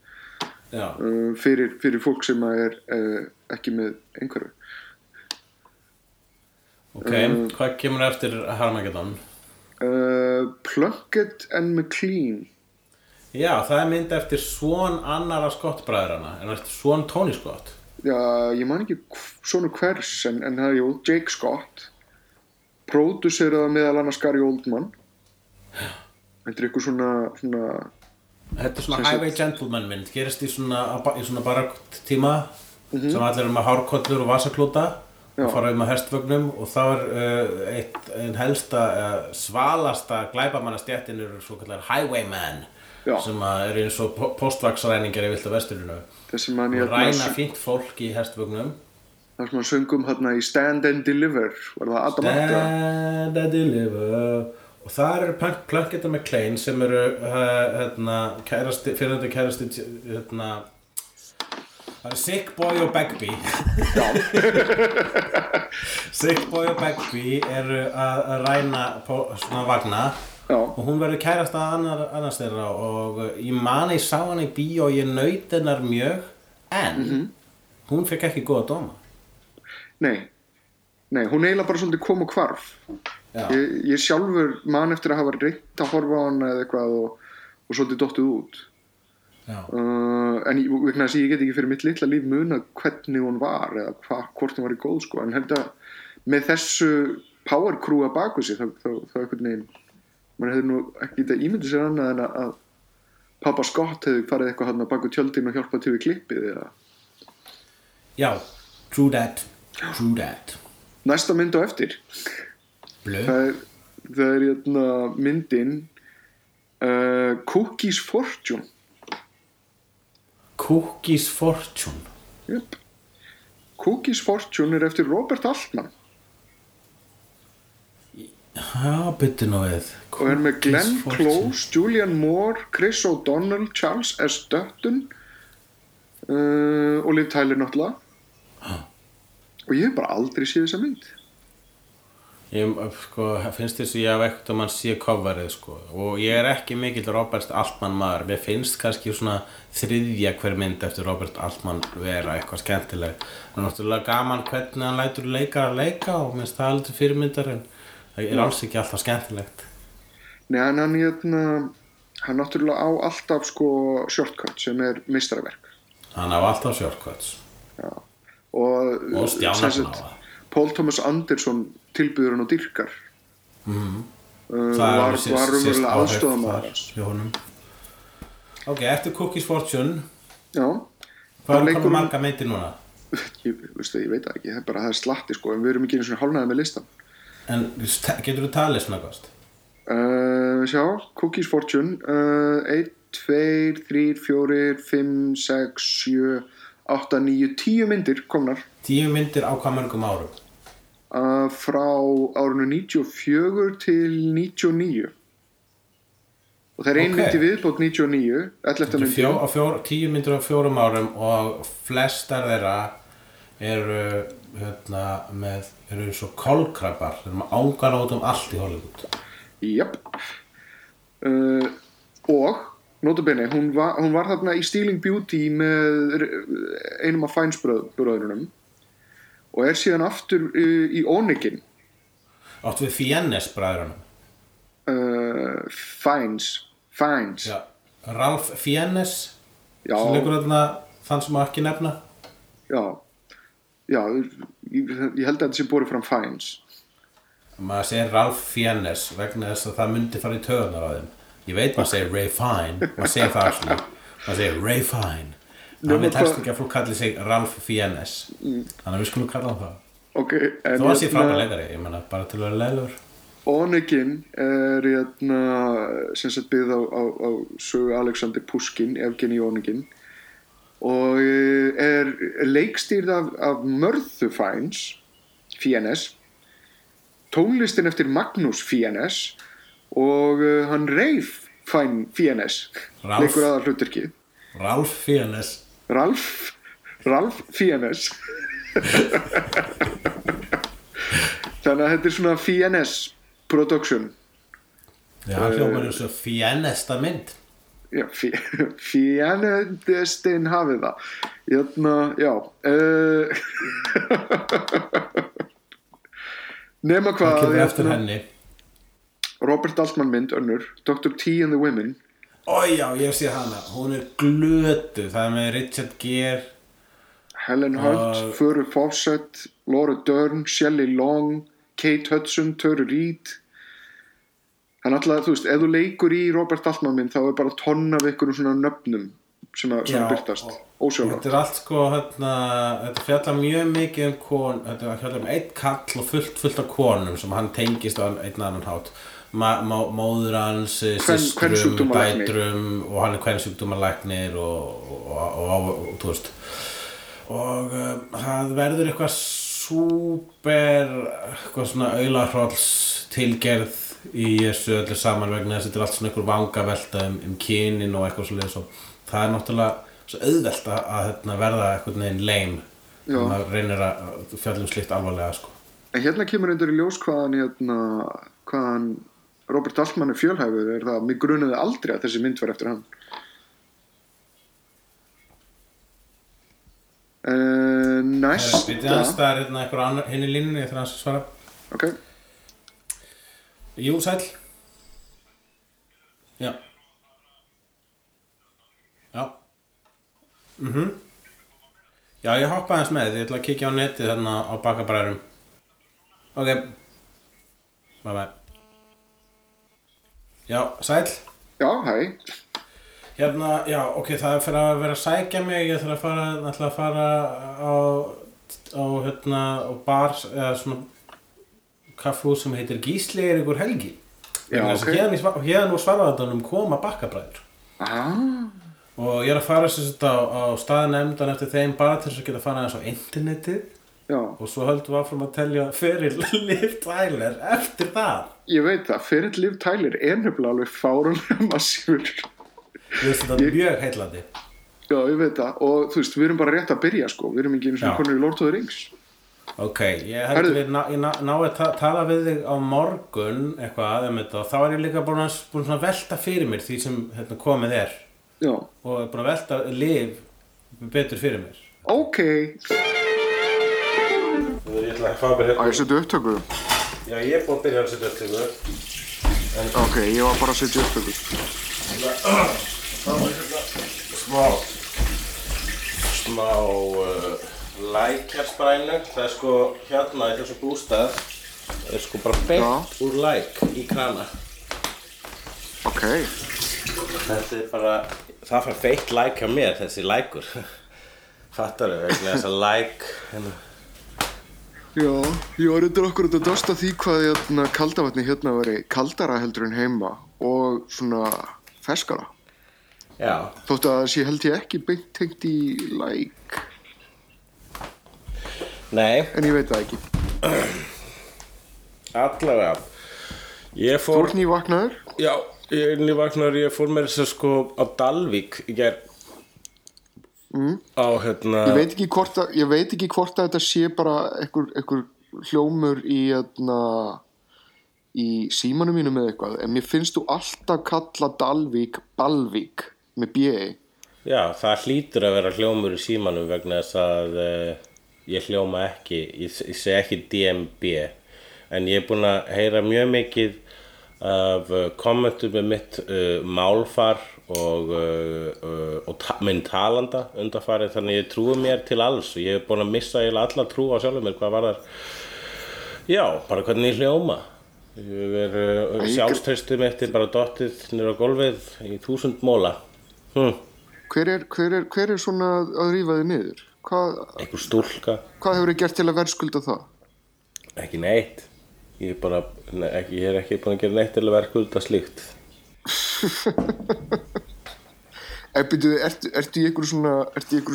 Já, uh, fyrir, fyrir fólk sem er uh, ekki með einhverju. Ok, hvað kemur eftir Armageddon? uh, Plunkett and McLean Já, það er mynd eftir svon annara skottbræðrana en eftir svon Tony Scott? Já, ég man ekki svona hvers en, en það er jú, Jake Scott. Próduseraða meðal annars Gary Oldman. Þetta er eitthvað svona, svona Þetta er svona Highway Gentleman mynd, gerist í svona, í svona barakt tíma sem allir eru með hárkollur og vasaklúta og fara um að hestvögnum og þá er uh, eitt, ein helsta uh, svalasta glæbamannastjættin eru svo kallar Highwaymen Já. sem eru eins og postvaksræningar í viltu vesturinu. Og ég ræna fínt fólk í hestvögnum Það sem hann söngum hérna í Stand and Deliver Stand and deliver. Og það eru Plunkett and McLean sem eru uh, hérna, kærasti, fyrirhundi kærasti hérna, það eru Sick Boy og Bagby. Sick Boy og Bagby eru að, ræna svona vagna Já, og hún verður kærasta annar, annars þeirra og ég man ég sá hann í bíó og ég naut hennar mjög en hún fekk ekki góða dóma. Nei. Nei, hún eiginlega bara svolítið kom og hvarf. Já. ég, ég sjálfur man eftir að hafa reynt að horfa á hana eða eitthvað og, og svolítið dottið út. Uh, en ég, að ég get ekki fyrir mitt litla líf munað hvernig hún var eða hva, hvort hún var í góð sko. En held að með þessu power crew að baku sig þá, þá einhvern veginn mann hefði nú ekki þetta ímyndið sér annað en að, pappa Scott hefði farið eitthvað hann að baku tjöldin og hjálpað til við klippið eða Já, true that True that. Næsta mynd á eftir. Blöð það er, það er hérna, myndin uh, Cookies Fortune. Cookies Fortune. Yep. Cookies Fortune er eftir Robert Altman Já, byttu nú við. Og er með Glenn. Close, Julian Moore, Chris O'Donnell, Charles S. Dutton uh, og Liv Tyler náttúrulega og ég hef bara aldrei séð þessa mynd. Ég sko, finnst þess að ég haf ekkert að mann sé coverið sko. Og ég er ekki mikill Robert Altman maður. Mér finnst kannski svona þriðja hver mynd eftir Robert Altman vera eitthvað skemmtileg það er náttúrulega gaman hvernig hann lætur leikar að leika og minnst það aldrei fyrirmyndar en það er alls ekki alltaf skemmtilegt. Nei, en hann hérna hann náttúrulega á alltaf sko shortcut sem er meistaraverk. Hann á alltaf shortcuts. Og, og stjána sem svona á það Paul Thomas Anderson tilbyður hann og dyrkar mm. Það var, alveg sést- var hjá honum. Ok, eftir Cookies Fortune? Já, Hvað er hún- marga myndir núna? ég, veistu, ég veit það ekki, það er bara það er slatti sko, en við erum ekki einu svona hálnaði með listan En getur þú talið svona kost? uh, sjá, Cookies Fortune uh, 1, 2, 3, 4 5, 6, 7 8, 9, 10 myndir komnar Tíu myndir á hvað mörgum árum? uh, frá árinu 94 til 99 og það er ein Ok. mynd í viðbót 99 11. Þetta er myndi fjó, á fjór, tíu myndir á fjórum árum og flestar þeirra eru hérna með, eru eins og kolkrabbar þeir eru með ángar út um allt í Hollywood. Jep. Uh, og notabenni, hún, var- hún var þarna í Stealing Beauty með einum af fænsbröðurunum og er síðan aftur uh, í Onegin Átt við Fiennes bræðurunum uh, Fæns Fæns Já, Ralph Fiennes sem leikur þarna þann sem má ekki nefna. Já, já ég, ég held að þetta sé borið fram Fæns maður segir Ralph Fiennes vegna þess að það myndi fara í töðunar á þeim. Ég veit maður segir Ray Fine maður segir það allir maður segir Ray Fine. Hann veit helst hvað- ekki að fólk kalli sig Ralph Fiennes. Þannig að við skulum kalla hann það. Ok, en þó að sé hérna, frábæð leikari, ég menna bara til að vera leilugur Onegin er hérna, sem sagt byggð á, á, á sögu Alexander Pushkin, Evgeni Onegin og eh, er leikstýrð af, af Mörðu Fæns Fiennes tónlistin eftir Magnús Fiennes og uh, hann Reif Fæn Ralph. leikur aðal hluturki Ralph Fiennes Ralf Ralf Fiennes þannig að þetta er svona Fiennes production. Já, hann hljómar eins og Fiennesta mynd Já, fjænendestin hafið það. Jörna, já. Uh, nema hvað, hérna, henni Robert Altman mynd, önnur, Dr. T and the Women. Ói já, ég sé hana, hún er glötu það er með Richard Gere Helen Hunt, Uh, Furry Fawcett, Laura Dern, Shelley Long, Kate Hudson, Töru Reid. Þannig alltaf, þú veist, ef þú leikur í Robert Altman mynd, þá er bara tonn af einhverjum svona nöfnum sem að Já, byrtast. Ósjálfrátt. Þetta er allt sko, hérna, þetta fjallar mjög mikið um kon, þetta fjallar um einn kall og fullt, fullt af konum sem hann tengist á einn annan hátt. Ma, má, móður hans, eh, systrum, dætrum og hann er kvensjúkdómalæknir og, og, og, og, þú veist. Og uh, það verður eitthvað súper, eitthvað svona auðlarhróls tilgerð í þessu öllu saman vegna þess að þetta er allt svona einhver vangavelta um, um kynin og eitthvað svoleiðis og það er náttúrulega svo auðvelt að, að hérna, verða eitthvað neginn leim og maður reynir að fjallum slíkt alvarlega sko. En hérna kemur undir í ljós hvaðan, hérna, hvaðan Robert Altman er fjölhæfur. Er það að mig grunaði aldrei að þessi mynd var eftir hann. Uh, næsta. Býtið hans það er hérna eitthvað annar hinn í línunni þegar hans að svara ok, Jú, sæl Já. Já. Mhm. Já, ég hoppa aðeins með, ég ætla að kíkja á netið þarna á bakabræðurum Ok. Bye bye. Já, sæl já, hæ. Hérna, já, ok, það er fyrir að vera að sækja mig, ég þarf að fara, ætla að fara á, á, hérna, á bar, eða svona kaffhús sem heitir Gísli er ykkur helgi. Já, Vegna þess að ok. Hérna, úr svarðaðanum koma bakkabræður. ah, Og ég er að fara sagt á, á staðnefndan eftir þeim bara til þess að geta fara aðeins á internetið já, og svo höldum við áfram að telja fyrir Liv Tyler eftir það. ég veit það fyrir Liv Tyler er nefnilega alveg fárunlega massífur Þú veist þetta er mjög heillandi. já, ég veit það og þú veist, við erum bara rétt að byrja sko við erum ekki Já. svona konur í Lord of the Rings Ok, ég held Herðu- við ná, ég ná, ná að ta tala við þig á morgun eitthvað um þetta og þá er ég líka búin að, búin að velta fyrir mér því sem hérna, komið er. Já, og er búin að velta liv betur fyrir mér. Ok. Ég ætla að fá að ég setja upptöku. Já, ég er búin að byrja að setja upp til ok, ég var bara að setja upptöku. Smá smá uh, lækjarsprænu það er sko hérna í þessu bústað. Er sko bara beint úr læk í krana. Ok, Þetta er bara, það fær feitt læk á mér, þessi lækur. Fattar þau, vegna þess að læk, hérna, já ég var reyndar okkur að dosta því hvað hérna, kaldavatni hérna veri kaldara heldur en heima og svona ferskara. Já, þótt að það sé held ég ekki beint tengt í læk nei, en ég veit það ekki allavega Ég Þú fór ert nývaknaður? Já, ég er nývagnar, ég fór mér þess að sko á Dalvík í ger mm. á hérna Ég veit ekki hvort að, ég veit ekki hvort að þetta sé bara einhver, einhver hljómur í, hérna, í símanum mínum eða eitthvað en mér finnst þú alltaf kalla Dalvík Balvík með B.E. Já, það hlýtur að vera hljómur í símanum vegna þess að uh, ég hljóma ekki, ég, ég segi ekki DMB en ég er búinn að heyra mjög mikið af uh, kommentum með mitt uh, málfar og, uh, uh, og ta minn talanda undarfarið þannig ég trúi mér til alls. Og ég er búinn að missa eiginlega alla trú á sjálfum mér hvað var þar Já, bara hvernig ég hljóma. Ég er uh, sjálfströstu mitt er bara dottið nýra gólfið í þúsund móla. Hm, Hver er, hver, er, hver er svona að rífa þig niður? Einhver stúlka hvað hefur þið gert til að verðskulda það? Ekki neitt Ég er bara, ne, ekki, ég er ekki búin að gera neitt til að af slíkt Er, byrju, ertu, ertu í einhverju svona,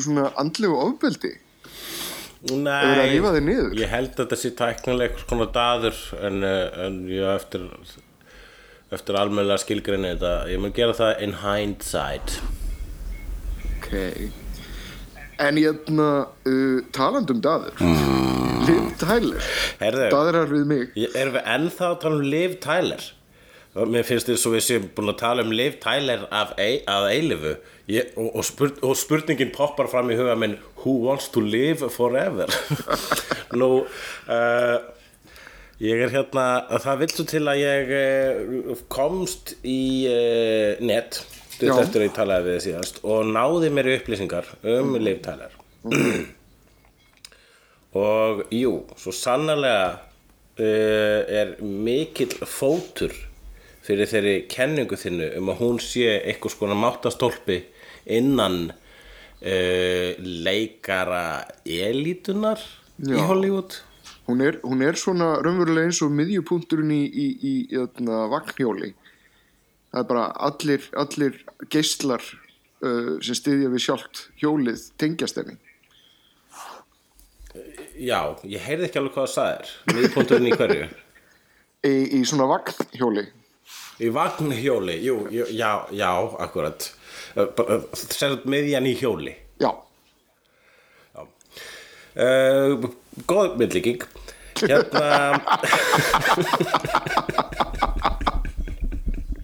svona andlegu ofbeldi? Nei? Ég held að þetta sé tæknilega eitthvað svona daður en, eh, en ég eftir eftir almennilega skilgrinni þetta ég mun gera það in hindsight Ok En ég hérna uh, talandum daður mm. Liv Tyler Herðu, Daðrar við mig erum við ennþá að tala um Liv Tyler? Mér finnst þess að við séum búin að tala um Liv Tyler af að eilifu ég, og, og, spur, og spurningin poppar fram í huga minn Who wants to live forever? Nú, uh, ég er hérna, það svo til að ég uh, komst í uh, net stutt Já. eftir að ég talaði við þið síðast og náði mér upplýsingar um Liv Tyler og jú, svo sannarlega uh, er mikill fótur fyrir þeirri kenningu þinnu um að hún sé eitthvað skona máttastólpi innan uh, leikara elítunar í Já. Hollywood hún er, hún er svona raunverulega eins og miðjupunkturinn í, í, í, í öðna, vagnhjóli það er bara allir, allir geislar uh, sem styðja við sjálft hjólið tengjast henni. Já, ég heyrði ekki alveg hvað það sagðir miðpunturinn í hverju? Í, í svona vagnhjóli. Í vagnhjóli, jú, jú, já, já, akkurat. Sérðu miðjan í hjóli. Já, uh, Góð myndlíking Hérna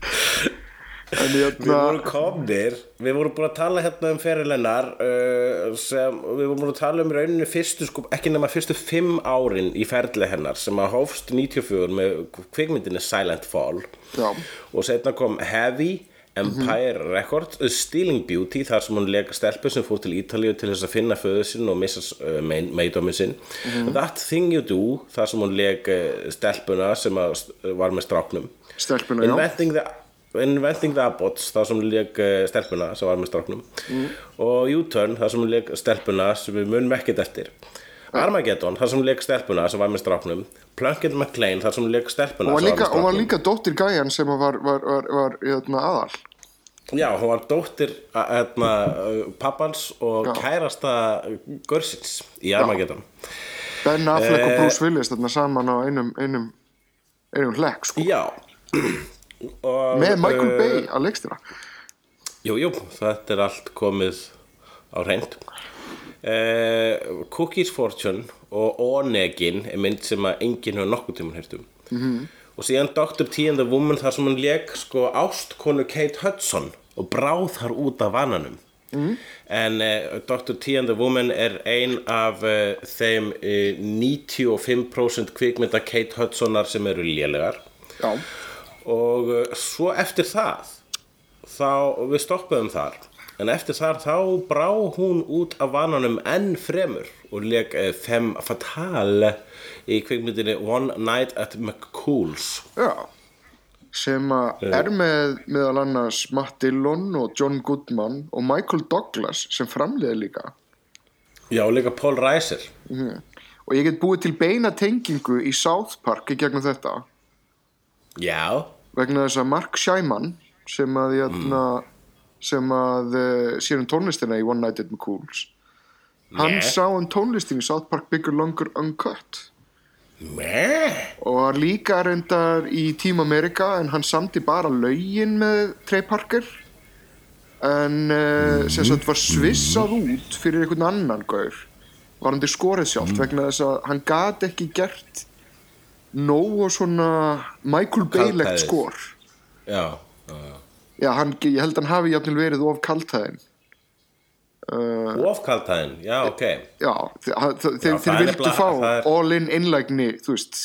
en Við hérna vorum komnir Við vorum búin að tala hérna um ferilennar uh, sem Við vorum búin að tala um rauninu fyrstu sko, ekki nema fyrstu fimm árin í ferli hennar sem að hófst 94 með kvikmyndinni Silent Fall. Já. og setna kom Heavy Empire Records, A Stealing Beauty þar sem hún lega stelpu sem fór til Ítalíu til þess að finna föðu sinn og missa uh, meidóminn sinn. That Thing You Do þar sem hún lega stelpuna sem var með stráknum. Stelpuna, já. Inventing the, Inventing the Abbots þar sem hún leg stelpuna sem var með stráknum. Og U-Turn þar sem leg stelpuna sem við munum ekkert eftir. Armageddon þar sem leg stelpuna sem var með stráknum. Plunkett McLean þar sem leg stelpuna hún var líka, hún var líka dóttir gæjan sem var, var, var, var hérna, aðal. Já, hún var dóttir hérna, pappans og Já. kærasta Görsins í Armageddon. Ben Affleck og Eh, Bruce Willis þarna saman á einum einum, einum hlekk sko. Já og, með Michael eh, Bay að leikstýra Jú, jú, þetta er allt komið á reynd uh, Cookies Fortune og Onegin er mynd sem að enginn hefur nokkuð tímann heyrt um -hmm. og síðan Dr. T and the Woman þar sem hann leik sko ástkonu Kate Hudson og bráð þar út af vananum mm. en uh, Dr. T and the Woman er ein af uh, þeim uh, 95% kvikmynda Kate Hudsonar sem eru lélegar já, og uh, svo eftir það þá við stoppuðum þar. En eftir þar þá brá hún út af vananum enn fremur og leik uh, fem fatale í kvikmyndinni One Night at McCool's. Já sem að er með meðal annars Matt Dillon og John Goodman og Michael Douglas sem framleiði líka. Já, líka Paul Reiser. Og ég get búið til beina tengingu í South Park í gegnum þetta. Já, vegna þess að Mark Shyman sem að, mm. sem að uh, sér um tónlistina í One Night at McCool's hann Nei. sá um tónlistin í South Park Bigger Longer Uncut Meh. og var líka reyndar í Team America en hann samti bara lögin með Trey Parker en uh, sem sagt var svissað út fyrir einhvern annan gaur varandi skorið sjálft vegna þess að hann gat ekki gert nógu svona Michael Bay-legt skor Já, já, já. já, hann, ég held hann hafi jafnvel verið of kaltæðin Ofkaltæðin, já, ok. já, það þeir vildu nefnilega- fá er- all-in innlægni þú veist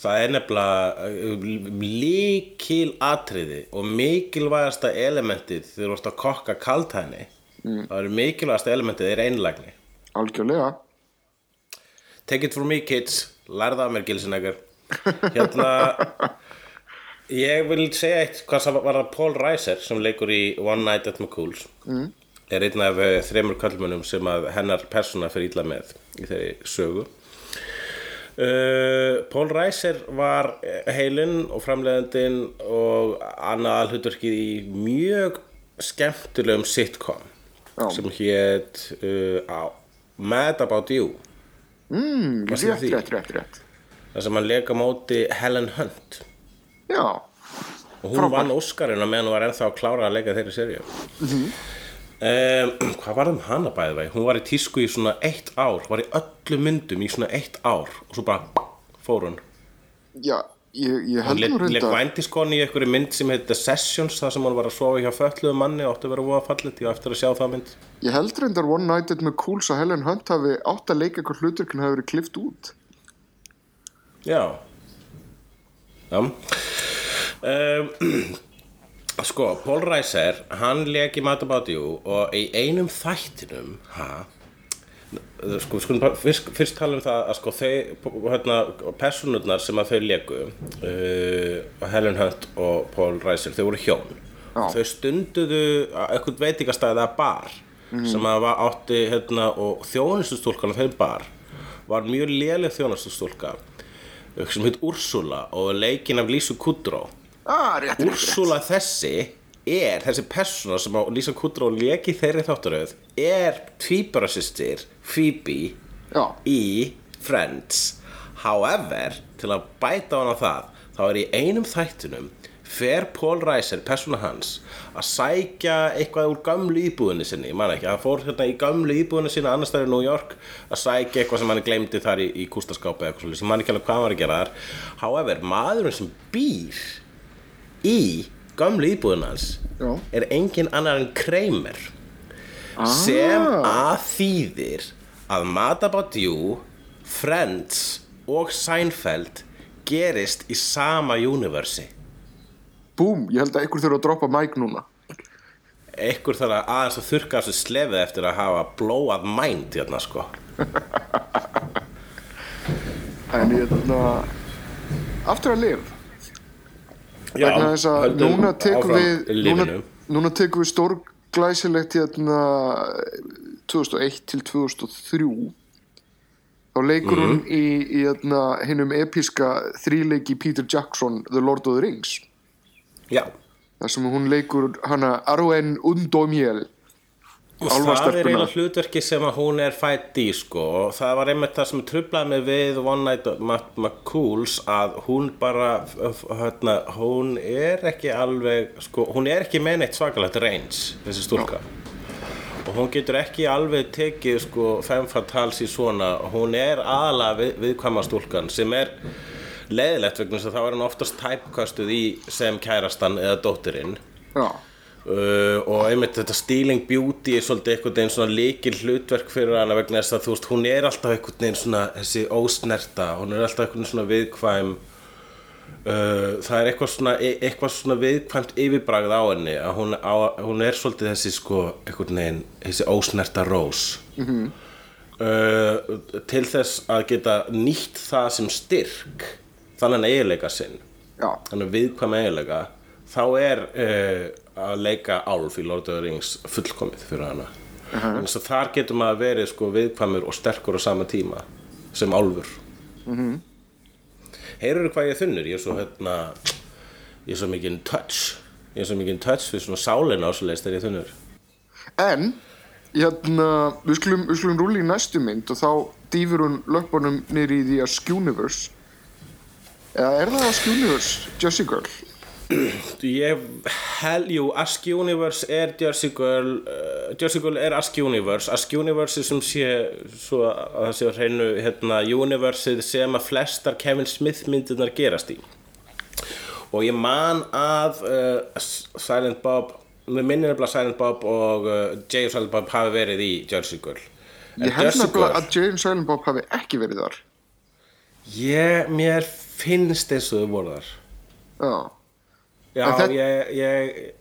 Það er nefnilega uh, líkil atriði og mikilvægasta elementið þegar þú ert að kokka kaltæðinni. Mm. Það er mikilvægasta elementið er einlægni. algjörlega Take it from me kids, lærða af mér gilsinægur. Hérna, ég vil segja eitt hvað sem var það Paul Reiser sem leikur í One Night at McCool's. Mm. Er einn af eh, þremur kallmönnum sem að hennar persóna fyrir illa með í þeirri sögu. Uh, Paul Reiser var heilinn og framleiðandinn og annað alhutverkið í mjög skemmtilegum sitcom Já. sem hétt uh, Mad About You mm, rétt, rétt, rétt, rétt. Þar sem hann leika móti Helen Hunt. Já, og hún Frábært. vann Óskarinn meðan hún var ennþá að klára að leika þeirri serju um, hvað var það um hana bæði vegi hún var í tísku í svona eitt ár var í öllu myndum í svona eitt ár og svo bara fór hún. Já ég, ég held nú leik reynda vændiskonni í einhverju mynd sem heit The Sessions þar sem hann var að sofa hjá fötluðu manni og átti að vera voða fallit á eftir að sjá það mynd. Ég held reyndar One Night at McCool's að Helen Hunt hafi átt að leika eitthvað hluturkinn hafi verið klift út. Já. Já. Um, Sko, Paul Reiser hann Mad About You og í einum þættinum ha, sko, bara fyrst, fyrst tala um það að sko þau hérna, personurnar sem að þau leku uh, Helen Hunt og Paul Reiser, þau voru hjón. Já. þau stunduðu eitthvað veitingastæði að bar sem að var átti hérna, og þjónustustúlkan á þeim bar var mjög léleg þjónustustúlka sem heit Úrsula og leikin af Lísu Kudrow ah, Úrsula þessi er þessi persóna sem á Lísa Kudrow leki þeirri þáttaröð er tvíbarasystir Phoebe Já. í Friends. However, til að bæta hana það þá er í einum þættinum fer Paul Reiser, persóna hans að sækja eitthvað úr gamlu íbúðinni sinni, ég man ekki, hann fór hérna í gamlu íbúðinni sinni annars staðar í New York að sækja eitthvað sem hann glemdi þar í, í kústaskápi eða eitthvað svolítið, ég man ekki alveg hvað var að gera þar. However, maðurinn sem býr í gamlu íbúðin hans Já. er engin annar en Kramer sem að þýðir að Mad About You, Friends og Seinfeld gerist í sama universi. Búm, ég held að einhver þurfa að droppa mic núna. Ekkur þarf að aðeins að þurrka þessu slefið eftir að hafa blowað mind hérna sko. En ég held að Aftur að liv vegna þess að núna tekum við núna, núna tekum við stórglæsilegt hérna 2001 til 2003 þá leikur hún Mhm. í, í hérna, hinnum episka þríleiki Peter Jackson The Lord of the Rings. Já, þar sem hún leikur hana Arwen Undomiel það er eiginlega hlutverki sem að hún er fætt í sko. Og það var einmitt það sem trublaði mig við One Night McCool's að hún bara hérna, hún er ekki alveg sko, hún er ekki með neitt svakalegt reyns þessi stúlka. Og hún getur ekki alveg tekið sko femme fatales í svona. Hún er aðalega við, viðkvæma stúlkan sem er leiðilegt vegna þess að þá er hann oftast tæpkastuð í sem kærastan eða dóttirinn Já, Uh, og einmitt þetta stealing beauty er svolítið einhvern veginn svona líkil hlutverk fyrir hana vegna þess að þú veist hún er alltaf einhvern veginn svona þessi ósnerta hún er alltaf einhvern veginn svona viðkvæm. Uh, það er eitthvað svona e- eitthvað svona viðkvæmt yfirbragð á henni að hún, á, hún er svolítið þessi sko einhvern veginn þessi ósnerta rós. -hmm. uh, til þess að geta nýtt það sem styrk þannig eiginleika sinn. Já, þannig viðkvæm eiginlega þá er uh, að leika Álf í Lord of the Rings fullkomið fyrir hana. Uh -huh. þar getur maður verið sko, viðkvæmur og sterkur á sama tíma sem Álfur. Uh -huh. heyrðu hvað ég þunnur? Ég er svo hérna ég er svo mikið in touch. Ég er svo mikið in touch við svona sálina ásleist þegar ég þunnur. En hérna, við skulum, við skulum rúli í næstu mynd og þá dýfur hún löpunum niður í því að Skuniverse eða er það að Skuniverse Jersey Girl Ég hel, jú, Ask Universe er Jersey Girl uh, Jersey Girl er Ask Universe. Ask Universe er sem sé svo að það sé hreinu hérna, Universeið sem að flestar Kevin Smith myndirnar gerast í. Og ég man að uh, Silent Bob með minnir nefnilega Silent Bob og uh, og Silent Bob hafi verið í Jersey Girl. En ég held nefnilega að Jane Silent Bob hafi ekki verið þar. Ég, mér finnst eins og þau voru þar. Já, Já, þetta- ég, ég,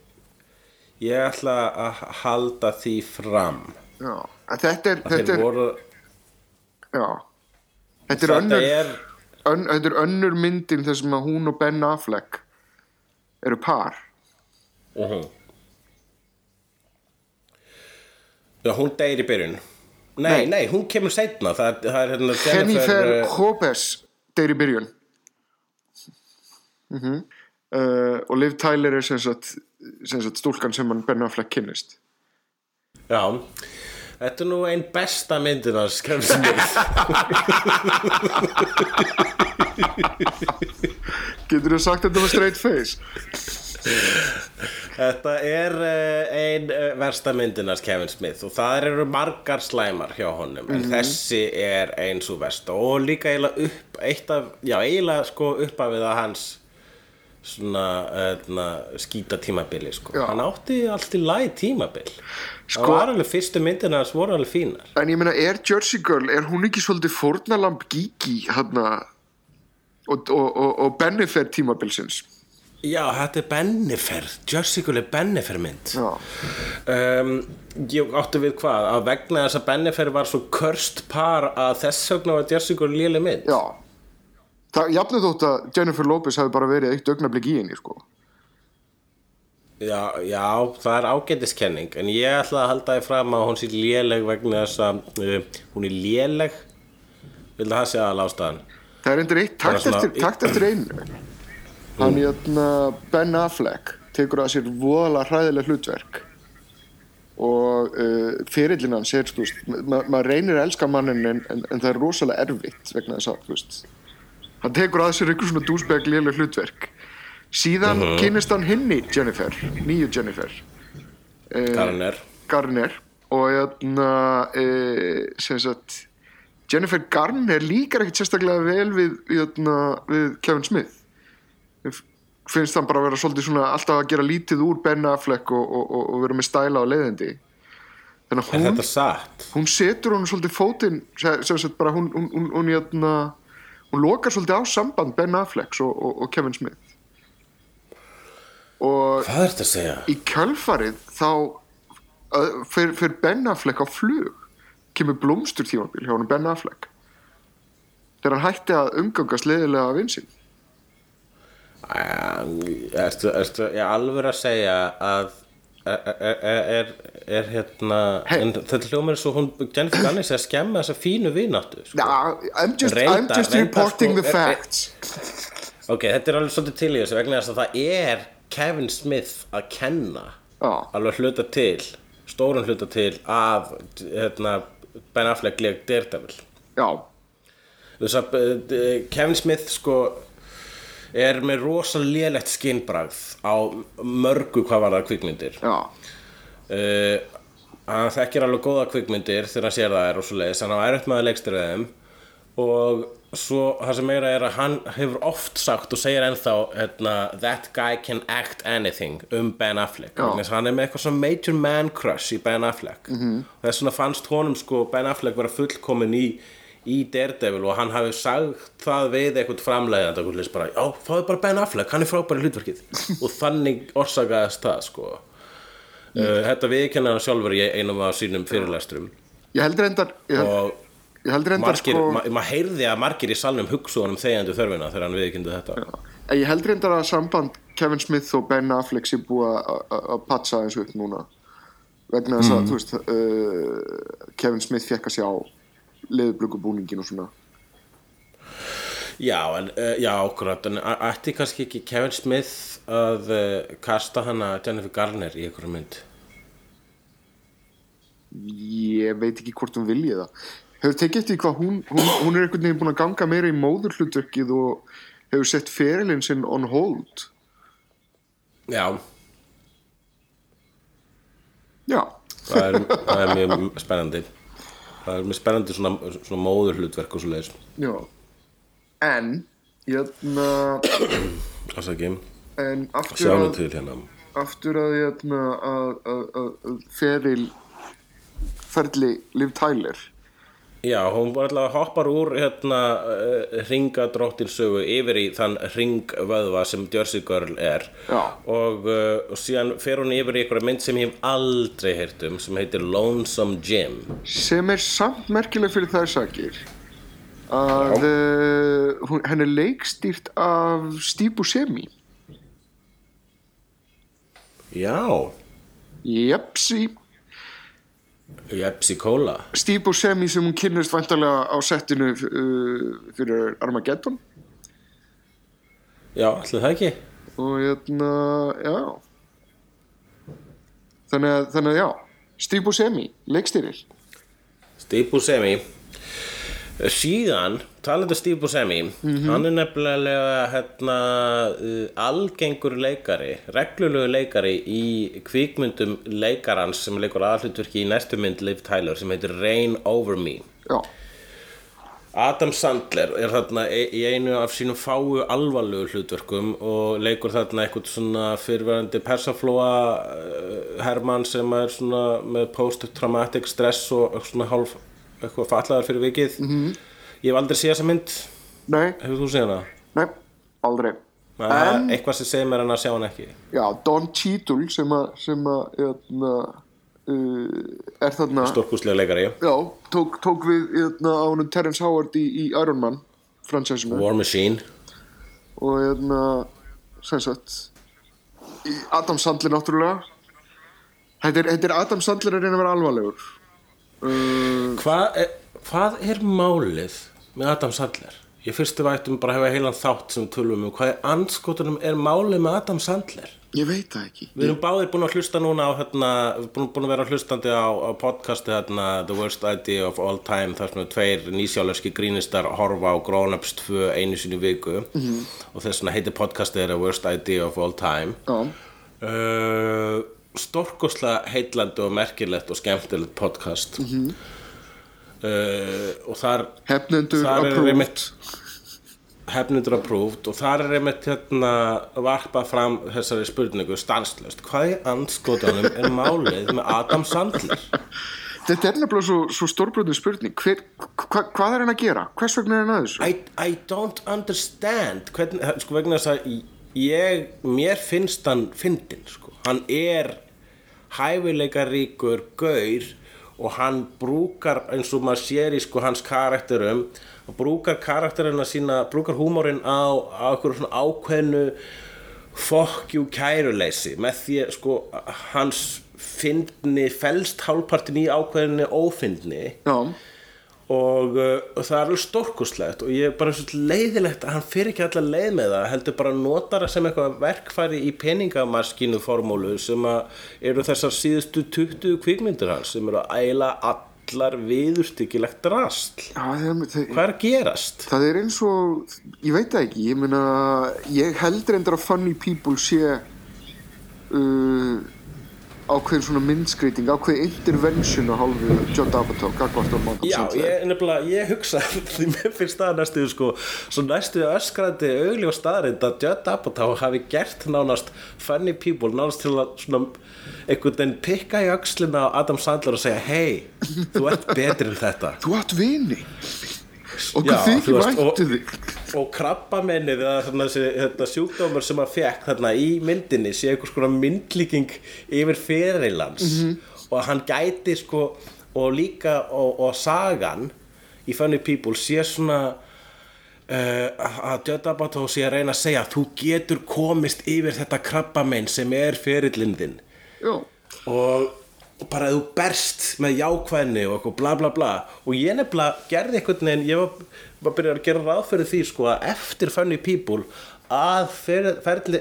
ég ætla að halda því fram. Já þetta er þetta er, voru, já. Þetta er önnur er, ön, þetta er önnur myndin sem að hún og Ben Affleck eru par. Uh Já, hún deyr í byrjun. Nei, Nei. nei, hún kemur seinna. Það, það er hérna Jennifer Hopes deyr í byrjun. Mm uh, og Liv Tyler er sem sagt, sem sagt stúlkan sem hann Ben Affleck kynnist. Já, þetta er nú ein besta myndin að skrefst mér getur þú sagt þetta með straight face? Þetta er uh, ein uh, versta myndinars Kevin Smith. Og það eru margar slæmar hjá honum en þessi er eins og versta. Og líka eiginlega upp eitt af, já eiginlega sko uppafið að hans svona uh, skýta tímabili sko. Hann átti allt í læg tímabil. Sko- það var alveg fyrstu myndinars voru alveg fínar. En ég meina, er Jersey Girl er hún ekki svolítið fórnalamb Gigi hérna og, og, og, og Bennifer tímabilsins? Já, þetta er Bennifer, Jersey Girl er Bennifer mynd. Um, Ég átti við hvað? Að vegna þess að Bennifer var svo körst par að þess vegna var Jersey Girl léleg mynd. Já það jafnir þótt að Jennifer Lopez hafi bara verið eitt augnablik í henni sko. Já, já, það er ágætiskenning en ég ætla að halda því fram að hún sé léleg vegna þess að uh, hún er léleg. Vil það sé aðal ástæðan það er endur eitt takt svona- eftir, takt eftir einu. Hann í öllna Ben Affleck tekur að sér voðalega hræðileg hlutverk. Og uh, fyrirlin hans er þú veist, ma maður reynir að elska mannin en, en, en það er rosalega erfitt vegna þess að veist hann tekur að sér einhver svona dúsbæk léleg hlutverk. Síðan kynnist hann hinni Jennifer, nýju Jennifer. Garner. Garner. Og hérna e, sem sagt Jennifer Garner líkar ekkert sérstaklega vel við, hérna, við Kevin Smith. Finnst hann bara að vera svolítið svona alltaf að gera lítið úr Ben Affleck og, og, og, og vera með stæla og leiðindi. Þannig að hún, hún setur hún svolítið fótinn sem sem sagt bara hún, hún, hún, hérna, hún lokar svolítið á samband Ben Afflecks og, og, og Kevin Smith. Og Hvað er þetta að segja? í kjölfarið þá uh, fyrir, Ben Affleck á flug. Kemur blómstur tímabil hjá hann Ben Affleck. Þegar hann hætti að umgangast leiðilega vinsinn Æ, Ertu, ertu, ég alveg að segja að er, er, hérna en þetta hljómar er svo hún Jennifer sé að skemma þessa fínu vináttu sko. nah, I'm just, Reyndar- I'm just reyndar, reporting sko, the facts. Ok, þetta er alveg svolítið til í þessu vegna þess að það er Kevin Smith að kenna Já. alveg hluta til stórun hluta til að hérna, Ben Affleck leik Daredevil. Já, uh, Kevin Smith sko er með rosalega lélegt skinnbragð á mörgu hvað var það kvikmyndir uh, hann þekkir alveg góða kvikmyndir þegar hann sér það er og svo leiðis hann á með að leikstir þeim og svo það sem meira er að hann hefur oft sagt og segir ennþá hérna, that guy can act anything um Ben Affleck. Þess að hann er með eitthvað svona major man crush í Ben Affleck. -hmm. og þess vegna fannst honum sko Ben Affleck vera fullkomin í í Daredevil og hann hafi sagt það við eitthvað framleiðand og leys bara, já, það er bara Ben Affleck, hann er frábæri hlutverkið. Og þannig orsakaðist það sko. Uh, þetta viðkennar hann sjálfur í einum af sínum fyrirlesturum ég held reyndar ég held, og ég held reyndar margir, sko ma maður heyrði að margir í salnum hugsa honum þegjandi þörfina þegar hann viðkendi þetta. Ég held reyndar að samband Kevin Smith og Ben Affleck sé búið að- að að patsa eins upp núna. Vegna þess að, þú veist uh, Kevin Smith fekk að sjá leðublöku og svona. Já, en, uh, já, akkurat. En ætti kannski ekki Kevin Smith að uh, kasta hana Jennifer Garner í einhverju mynd? Ég veit ekki hvort hún vilji það. Hefur tekið eftir hvað hún, hún, hún er einhvern veginn búin að ganga meira í móðurhlutverkið og hefur sett ferilinn sinn on hold. Já, já, það er, það er mjög spennandi Það er mjög spennandi svona, svona móður hlutverk og svo leiðis já. En jötna, Ásaki, en aftur að, til hérna. aftur að, jötna, að, að feril ferli Liv Tyler Já, hún var alltaf hoppar úr hérna uh, ringadróttinsögu yfir í þann ringvöðva sem Jersey Girl er. Og, uh, og síðan fer hún yfir í einhverja mynd sem ég hef aldrei heyrt um sem heitir Lonesome Jim. Sem er samt merkileg fyrir þær sakir að uh, hún, henn er leikstýrt af Steve Buscemi Já, Jepsi Jepsi Cola. Steve Buscemi sem hún kynnist væntalega á settinu uh, fyrir Armageddon. Já, allir það ekki? Og hérna, já. Þannig að, þannig að já. Steve Buscemi, leikstýrir Steve Buscemi síðan, talandi um Steve Buscemi hann er nefnilega hérna, uh, algengur leikari reglulegu leikari í kvikmyndum leikarans sem leikur aðhlutverki í næstu mynd Liv Tyler sem heitir Rain Over Me. Já, Adam Sandler er þarna e- í einu af sínum fáu alvarlegu hlutverkum og leikur þarna eitthvað svona fyrirverandi persaflóa uh, hermann sem er svona með post-traumatic stress og svona hálf eitthvað fallaðar fyrir vikið. -hmm. ég hef aldrei séð þessa mynd. Nei, hefur þú séð hana? nei, aldrei. Er eitthvað sem segir mér hann að sjá hann ekki. Já, Don Cheadle sem að sem að, hérna uh, er þarna stórkúslega leikari. Já, tók, tók við hérna á honum Terrence Howard í, í Iron Man fransæsinu War Machine. Og hérna sem sagt Adam Sandler náttúrulega. Þetta er Adam Sandler að reyna að vera alvarlegur uh, Hvað er, hvað er málið með Adam Sandler? Ég fyrstu vættum bara að hefa heilan þátt sem tölum um hvað er anskotunum er málið með Adam Sandler? ég veit það ekki Við erum báðir búin að hlusta núna á hérna, búin, búin að vera hlustandi á, á podcasti hérna, The Worst Idea of All Time þar sem er tveir nýsjálarski grínistar horfa á Grown Ups 2 einu sinni viku -hmm. og þess vegna heitir podcastið The Worst Idea of All Time já, uh, stórkoslega heitlandi og merkilegt og skemmtilegt podcast -hmm. uh, og þar hefnendur er approved einmitt hefnundur approved og þar er einmitt hérna varpað fram þessari spurningu stanslöst hvað í anskotanum er málið með Adam Sandler þetta er nefnilega svo, svo stórbrotni spurning Hver, hva, hvað er hann að gera? hvers vegna er hann að þessu? I, I don't understand hvernig, sko vegna þess að ég, mér finnst hann fyndin, sko, hann er hæfileikaríkur gaur og hann brúkar eins og maður sér í sko hans karakterum og brúkar karakterina sína brúkar húmórin á, á einhverju svona ákveðnu fokkjú kæruleysi. Með því sko hans fyndni felst hálfpartin í ákveðinni ófyndni. Já, og, uh, og það er alveg stórkuslegt og ég er bara svo leiðilegt að hann fyrir ekki alla leið með það heldur bara að nota það sem eitthvað verkfæri í peningamaskínu formúlu sem eru þessar síðustu 20 kvikmyndir hans sem eru að æla allar það, það, hvað er að gerast? það er eins og ég veit ekki, ég meina ég held reyndar að Funny People sé uh, ákveðin svona myndskreiting ákveðin intervention á hálfu John Apatow, gagvart á Malcolm Já, Sandler. ég, nefnilega, ég hugsa því mér finnst það næstu sko, svo næstu öskrandi augljó staðrind að Judd Apatow hafi gert nánast funny people nánast til að svona einhvern veginn pikka í öxlina á Adam Sandler og segja hei, þú ert betri en þetta þú átt vini hvað þykir og- væntu þig. og krabbamennið eða sjúkdómur sem að fekk þarna í myndinni sé einhvers konar myndlíking yfir ferilans. Mhm. og hann gæti sko og líka og, og sagan í Funny People sé svona uh, að Jötabató sé að reyna að segja þú getur komist yfir þetta krabbamenn sem er og og bara þú berst með jákvæðni og eitthvað bla bla bla. Og ég nefnilega gerði einhvern veginn ég var, var byrjað að gera ráð fyrir því sko að eftir Funny People að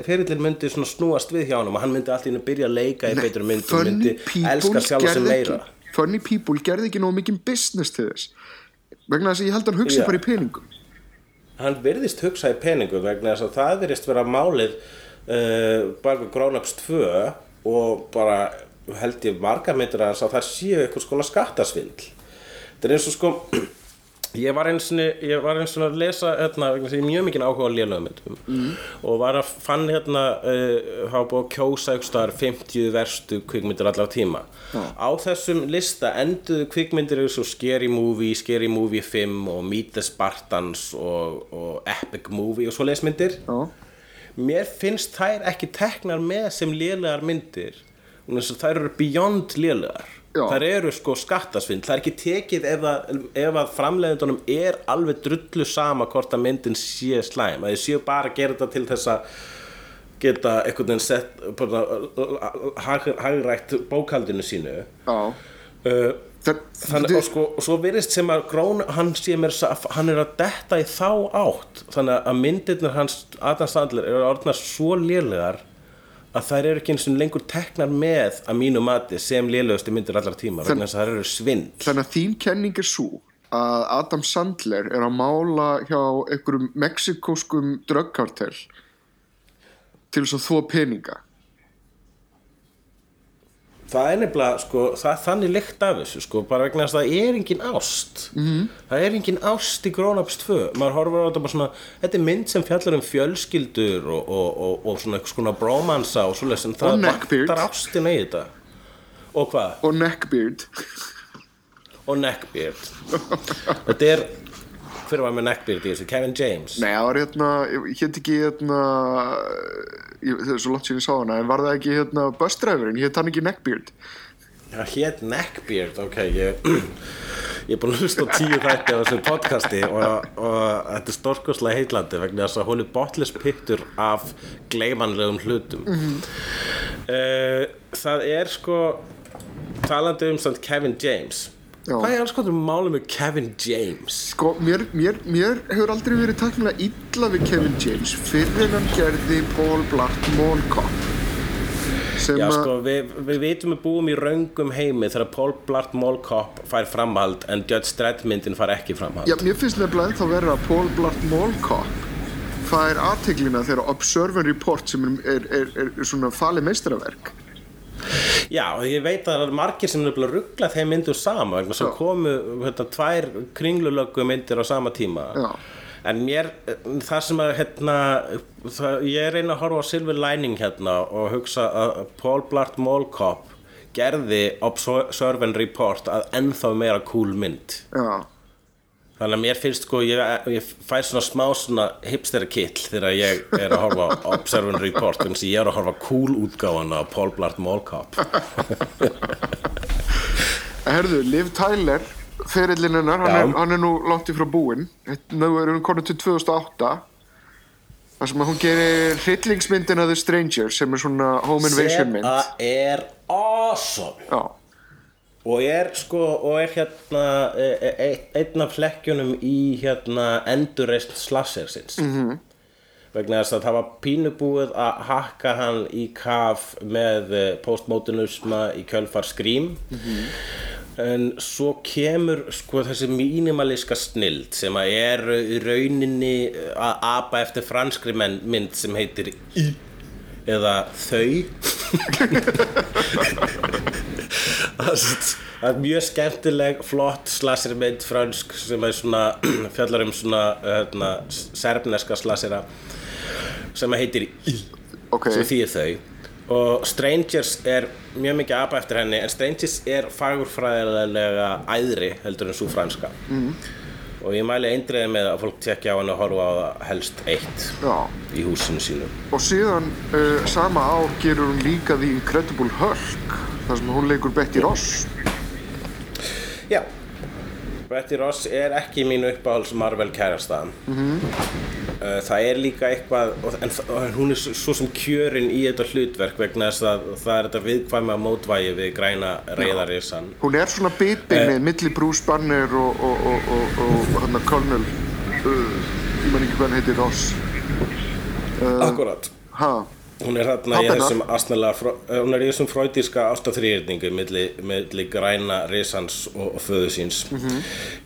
ferillin myndi svona snúast við hjá hann og hann myndi alltaf inn að byrja að leika í betur mynd og myndi elska sjálf sem meira. ekki Funny People gerði ekki nóg mikið business til þess. Vegna þess að ég held að hann hugsi Já. bara í peningum. Hann virðist hugsa í peningum vegna þess að það virðist vera málið uh, bara Ups 2 og bara held ég marga myndir að það séu eitthvað skona skattasvindl. Þetta er eins og sko ég var eins og að lesa hérna, mjög mikið áhuga á lélögumyndum mm. og var að fann hérna uh, hafa búið að kjósa eitthvað staðar 50 verstu kvikmyndir allar tíma. Á þessum lista enduðu kvikmyndir eins og Scary Movie, Scary Movie 5 og Meet the Spartans og, og Epic Movie og svo lesmyndir Já, mér finnst þær ekki teknar með sem lélegar myndir þær eru beyond lélegar. Já. þær eru sko skattasvind. Það er ekki tekið ef að, ef að framleiðundunum er alveg drullu sama hvort að myndin sé slæm. Að þið séu bara að gera þetta til þess að geta einhvern veginn sett hagrætt bókaldinu sínu. Já. Uh, þannig og sko, og svo virðist sem að Grón, hann sé mér hann er að detta í þá átt. Þannig að myndirnir hans Adam Sandler eru orðnar svo lélegar að þær eru ekki eins og lengur teknar með að mínu mati sem lélegustu myndir allar tíma vegna þess að þær eru svindl. Þannig að þín kenning er svo að Adam Sandler er að mála hjá einhverjum mexikóskum dröggkartel til þess að þó peninga það er nefnilega sko, það er þannig lykt af þessu sko, bara vegna þess að það er engin ást -hmm. það er engin ást í Grown Ups 2 maður horfir á þetta bara svona þetta er mynd sem fjallar um fjölskyldur og, og, og, og svona eitthvað svona brómansa og svoleiðis en það neckbeard. vantar ástina í þetta og hvað? og neckbeard og neckbeard þetta er hver var með neckbeard í þessu? Kevin James? Nei, það var hérna, ég hétt ekki hérna það er svo langt síðan ég sá hana en var það ekki hérna busdræfurinn, hétt hann ekki neckbeard? Það hétt Neckbeard, ok, ég, ég er búin að hlusta tíu þætti á þessu podcasti og, og þetta er stórkostlega heitlandi vegna þess að hún er botlis pittur af gleimanlegum hlutum. uh, það er sko, talandi um Kevin James, Já. hvað er alls hvað málum með Kevin James? Sko, mér, mér, mér hefur aldrei verið takkilega illa við Kevin James fyrir hann gerði Paul Blart Mall Cop sem Já, að sko, við, við vitum við búum í raungum heimi þegar Paul Blart Mall Cop fær framhald en Judge Dredd myndin fær ekki framhald. Já, mér finnst nefnilega ennþá verða að Paul Blart Mall Cop fær aðteglina þegar Observe and Report sem er, er, er, er svona falið meistaraverk Já, og ég veit að það eru margir sem er að ruggla þeim myndur sama sem Já. komu hérna, tvær kringlulöggu myndir á sama tíma Já. en mér, það sem að hérna, það, ég reyna að horfa á Silver Lining hérna og hugsa að Paul Blart Mall Cop gerði Observe and Report að ennþá meira cool mynd Já, Þannig að mér finnst sko, ég, ég fær svona smá svona hipsterakill þegar ég er að horfa á Observe and Report þannig að ég er að horfa cool útgáfana á Paul Blart Mall Cop. Herðu, Liv Tyler ferillin hennar, hann, hann er nú langt í frá búinn. Nú er hún konið til 2008 þar sem að hún gerir hryllingsmyndina The Stranger sem er svona home invasion mynd. Þetta er awesome. Já, og er sko og er hérna e- e- e- einn af flekkjunum í hérna endurreist slassersins mm -hmm. vegna þess að það var pínubúið að hakka hann í kaf með postmodernisma í kjölfar skrím en svo kemur sko þessi mínimalíska snild sem að er í rauninni að apa eftir franskri mynd sem heitir í eða þau það er mjög skemmtileg flott slasirmynd fransk sem er svona fjallar um svona hérna, serbneska slasira sem heitir í ok. sem þýðir þau. Og Strangers er mjög mikið apa eftir henni en Strangers er fagurfræðilega æðri heldur en svo franska. Mm. og ég mæli eindriði með að fólk tekja á henni og horfa á það helst eitt Já, í húsinu sínu. Og síðan uh, sama ár gerur hún líka The Incredible Hulk þar sem hún leikur Betty Ross. Já. Betty Ross er ekki mín uppáhalds Marvel kærasta -hmm. Það er líka eitthvað en og hún er svo sem kjörin í þetta hlutverk vegna þess að það er þetta viðkvæma mótvægi við græna reyðarisann hún er svona bitbeinið milli Bruce Banner og, og, og, og, og hann að Colonel uh, ég man ekki hvað hann heitir Ross. Akkurat. Ha, Hún er þarna í þessum astnalega, fró- eh, hún er í þessum fröytíska ástaþrýrningu milli, milli græna risans og, og föðu síns. Mhm.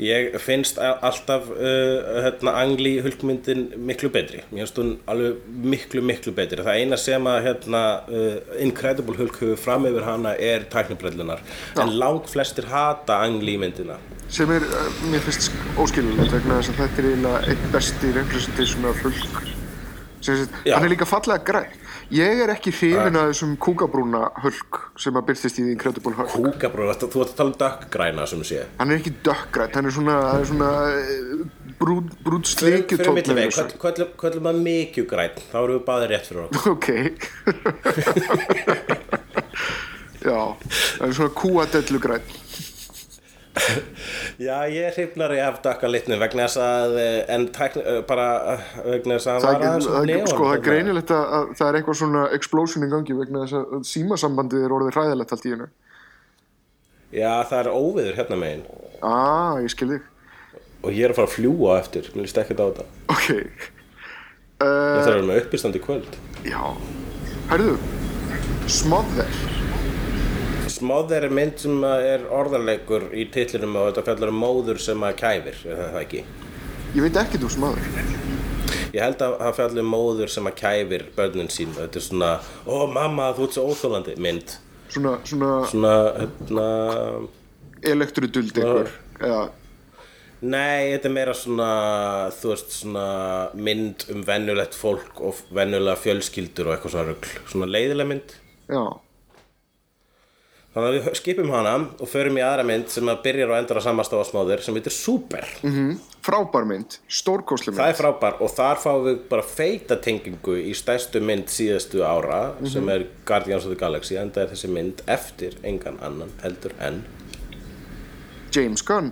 Ég finnst alltaf uh, hérna, angli hulkmyndin miklu betri. Mér finnst hún alveg miklu, miklu betri. Það eina sem að hérna, uh, Incredible Hulk hefur fram yfir hana er tæknibrellunar. En lang flestir hata angli myndina. sem er, uh, mér finnst óskilulegt vegna þess að þetta er eiginlega einn besti representation af Hulk er líka fallega græn ég er ekki hrifin að þessum kúkabrúna Hulk sem að byrstist í The Incredible Hulk Kúkabrúð, þú ert að tala um dökkgræna sem sé. hann er ekki dökkgræn, hann er svona, er svona eh, brúd, brúd Fyrir, slikju fyrir milli veg, kvöllum maður mikið græn, þá erum við báðir rétt fyrir okkur. ok já, það er svona kúadellu græn Já, ég er hrifnari af dökka litnu vegna þess að, eh, en tækni, eh, bara eh, vegna þess að það, var er, aðeins það, er, neon. sko, það er greinilegt að, að það er eitthvað svona explosion í gangi vegna þess að símasambandið er orðið hræðilegt allt í hennu Já, það er óviður hérna megin ah, ég skil þig og ég er að fara að fljúa á eftir, mér líst ekkert á þetta. ok uh, þarf að vera með uppistand í kvöld. já herðu, Smother Smother er mynd sem er orðarleikur í titlinum og þetta fjallar um móður sem að kæfir, er það ekki? ég veit ekkert um Smother Ég held að það fjallar um móður sem að kæfir börnin sín, þetta er svona, ó mamma þú ert svo óþólandi mynd. svona, svona Svona, hérna, elektroduld ykkur eða, Nei, þetta er meira svona, þú veist, svona mynd um venjulegt fólk og venjulega fjölskyldur og eitthvað svona rugl. Svona leiðileg mynd. já, Þannig að við skipum hana og förum í aðra mynd sem að byrjar og endar á samasta ásmáður sem heitir Super. mm frábær mynd stórkosli Það er mynd frábær og þar fáum við bara feita tengingu í stærstu mynd síðustu ára sem er Guardians of the Galaxy enda er þessi mynd eftir engan annan heldur en James Gunn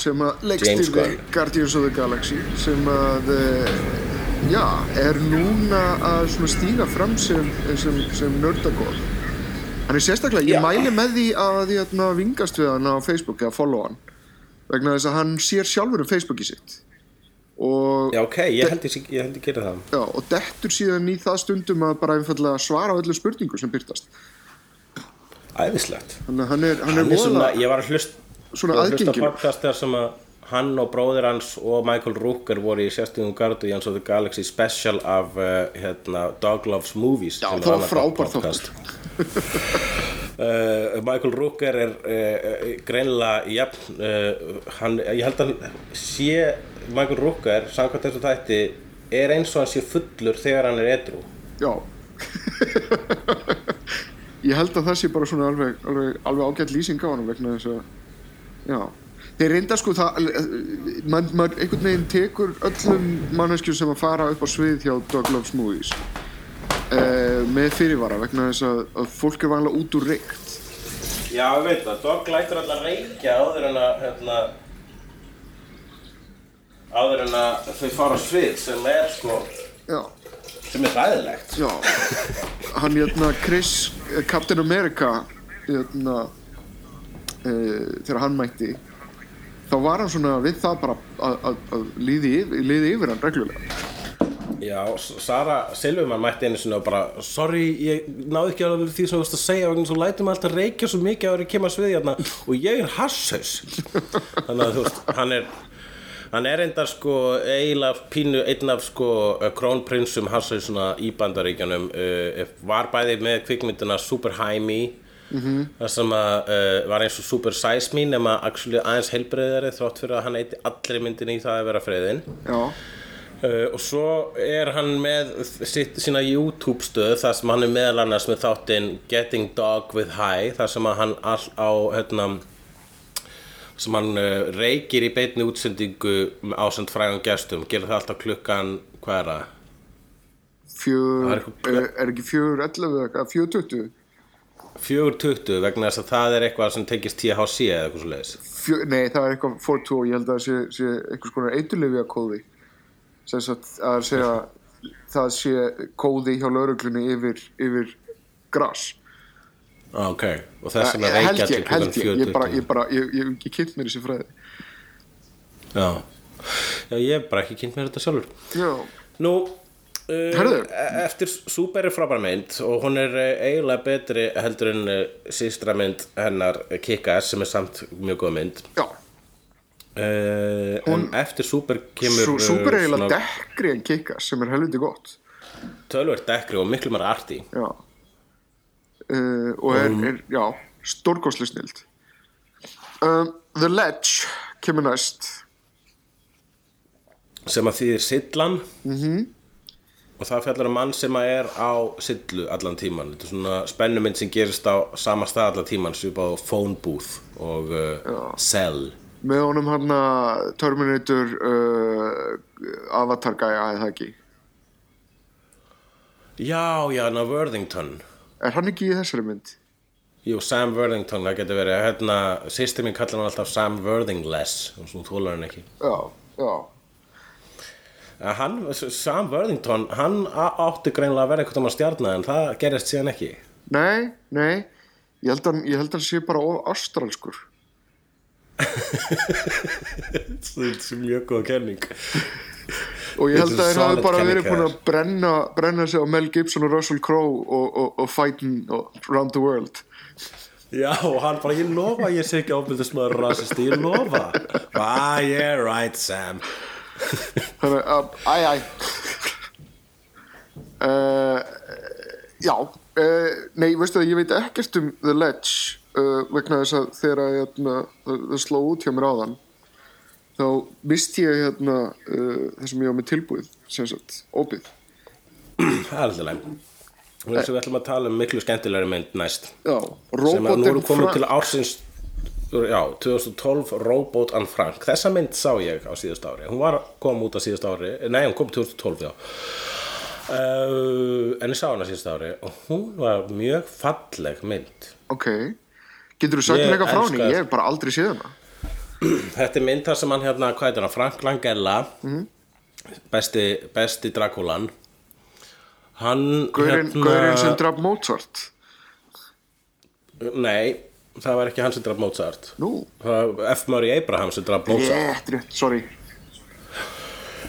sem að leikstýrði Gunn. Guardians of the Galaxy sem að eh, já, er núna að stíga fram sem, sem, sem nördagóð hann er sérstaklega, ég Já. mæli með því að ég vingast við hann á Facebook eða follow hann vegna þess að hann sér sjálfur um Facebooki sitt og, Já ok, ég held ég, ég, held ég gera það já, og dettur síðan í það stundum að bara einfallega svara á öllu spurningu sem byrtast Æðislegt þannig að hann er, hann er, Hann er svona, ég var að hlusta aðgengilegur. podcast þar sem að hann og bróðir hans og Michael Rooker voru í sérstöðum Guardians of the Galaxy special af uh, hérna, Dog Loves Movies Já, það var annað frábær podcast. Uh, Michael Rooker er uh, greinilega jafn, uh, hann, ég held að sé Michael Rooker samkvæmt þessu þætti er eins og hann sé fullur þegar hann er edru Já. Ég held að það sé bara svona alveg, alveg, alveg ágætt lýsing á hann vegna þess að Já. Þeir reynda sko það mann man, einhvern veginn tekur öllum manneskjum sem að fara upp á svið hjá Dog Loves Movies uh, með fyrirvara vegna þess að, að fólk er vanlega út úr reykt. Já, ég veit það, Dog lætur alltaf reykja áður en að hérna, áður en að þau fara svið sem er sko Já, sem er ræðilegt já. Hann hérna Chris, eh, Captain America hérna uh, þegar hann mætti þá var hann svona við það bara að, að, að líði, yfir, líði yfir hann reglulega Já, Sara Silverman mætti einu sinni og bara Sorry, ég náði ekki alveg því sem þú veist að segja vegna svo lætum alltaf reykja svo mikið að vera að kemur svið hérna. Og ég er hasshaus. Þannig að þú veist, hann er hann er endar sko eiginlega pínu einn af sko uh, krónprinsum hasshausuna í bandaríkjanum uh, var bæði með kvikmyndina Super High Me það sem að uh, var eins og Super Size Me nema aðeins heilbreyðari þrátt fyrir að hann eiti allri myndinni í það að vera friðin Já, Uh, og svo er hann með sitt, sína YouTube stöð þar sem hann er meðal annars með þáttinn Getting Dog with High þar sem að hann all á hérna, sem hann uh, reykir í beinni útsendingu ásend frægum gestum. Gerir það alltaf klukkan hvað er það? fjör, er er, eitthvað- er ekki fjör 11 eða eitthvað, fjör 20 4.20 vegna þess að það er eitthvað sem tengist THC eða eitthvað svo leiðis fjör, Nei, það er eitthvað 42 ég held að það sé, sé einhvers konar eiturlifja kóði sem sagt að segja það sé kóði hjá lauruglunni yfir, yfir gras. Ah, ok, og þess Eh, vegna held reykja ég, til klukkan held ég, ég bara, 4.20 ég bara, ég, ég, ég kynnt mér þessi fræði. Já. já, ég hef bara ekki kynnt mér þetta sjálfur. Já, Nú, e- Eftir Super er frábær mynd og hún er eh, eiginlega betri heldur en uh, sístra mynd hennar Kick-Ass sem er samt mjög góð mynd. Já, uh, En eftir Super kemur Sú, Súper er uh, eiginlega dekkri en kikka sem er helviti gott. Tölvöld dekkri og miklu meira arti uh, Og er, er já, stórkostlega snild. Um, The Ledge kemur næst. Sem að þýðir Sillan -hmm. og það fjallar um mann sem að er á Sillu allan tíman þetta er svona spennumynd sem gerist á sama stað allan tíman svipað á Phone Booth og uh, Cell með honum hann Terminator uh, Avatar gæja eða ekki? Já, já, ná Worthington. Er hann ekki í þessari mynd? Jú, Sam Worthington, það getur verið. Hérna, sýstir mín kallar hann alltaf Sam Worthingless og svona þólar hann ekki. Já, já. Hann, Sam Worthington, hann átti greinlega að vera eitthvað um að stjarna en það gerist síðan ekki. Nei, nei. Ég held held hann sé bara of astralskur Það er mjög góð kenning. Og ég held að hafi solid bara verið búin að brenna, brenna sig á Mel Gibson og Russell Crowe og, og, og fighting around the world. Já, og hann bara, ég lofa ég sé ekki ábyrðismöður rasisti, ég lofa. Ah, yeah, right, Sam. Þannig að, æ, æ. Uh, Já uh, Nei, veistu það, ég veit ekkert um The Ledge uh, vegna þess að þegar að, hérna, það, sló út hjá mér áðan þá misti ég hérna uh, það sem ég var með tilbúið sem sagt, ópið Það er alltaf leið Og eins og við ætlum að tala um miklu skemmtilegri mynd næst. Já, sem að nú and komin Frank. til ársins já, 2012 Robot and Frank. Þessa mynd sá ég á síðust ári. Hún var kom út á síðust ári. Nei, hún kom 2012 já. Uh, en ég sá hana síðust ári. Og hún var mjög falleg mynd. Ok, getur þú sagt mér eitthvað frá henni? Ég hef bara aldrei séð hana. Þetta er mynd þar sem hann hérna, hvað heitir hann, Frank Langella. Besti, besti Drakulan hann Gaurinn hérna... sem draf Mozart. Nei, það var ekki hann sem draf Mozart. Nú, F. Murray Abraham sem draf Mozart. Rétt, rétt, sorry.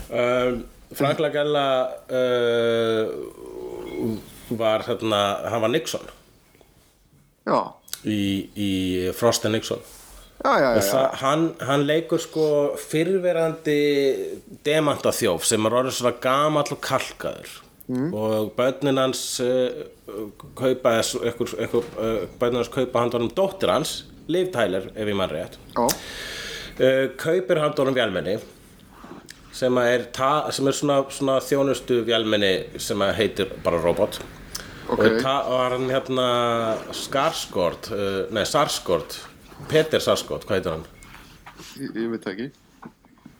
Um, Frank Lagella uh, var hérna, hann var Nixon. Já, í, í Frost Nixon. Já, já, og það, hann, hann leikur sko fyrrverandi demantaþjóf sem er orðið svona gamall og kalkaður. Og börnin hans uh, kaupa ekkur, ekkur, uh, börnin hans kaupa handunum dóttir hans Liv Tyler ef ég mann rétt. Já. uh, kaupir handunum vélmenni sem að er, ta, sem er svona, svona þjónustu vélmenni sem heitir bara robot Ok. og hann hérna Skarsgård uh, nei Sarsgård Peter Sarsgård, hvað heitir hann? Ég, ég veit ekki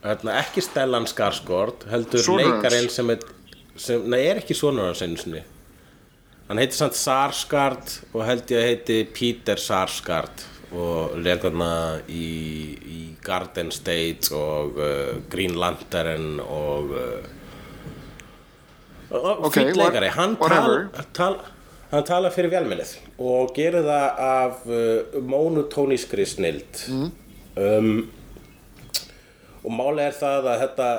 Hérna, ekki Stellan Skarsgård heldur Sonur hans. leikarinn sem er sem, nei, er ekki sonur hans einu sinni hann heitir samt Sarsgaard og held ég að heiti Peter Sarsgaard og leik þarna í, í Garden State og uh, Green Lantern og uh, og Ok, fýll what- leikari. Hann, tal, tal, hann tala fyrir vélmennið og gerir það af uh, monotónískri snild Mm. um, og máli er það að þetta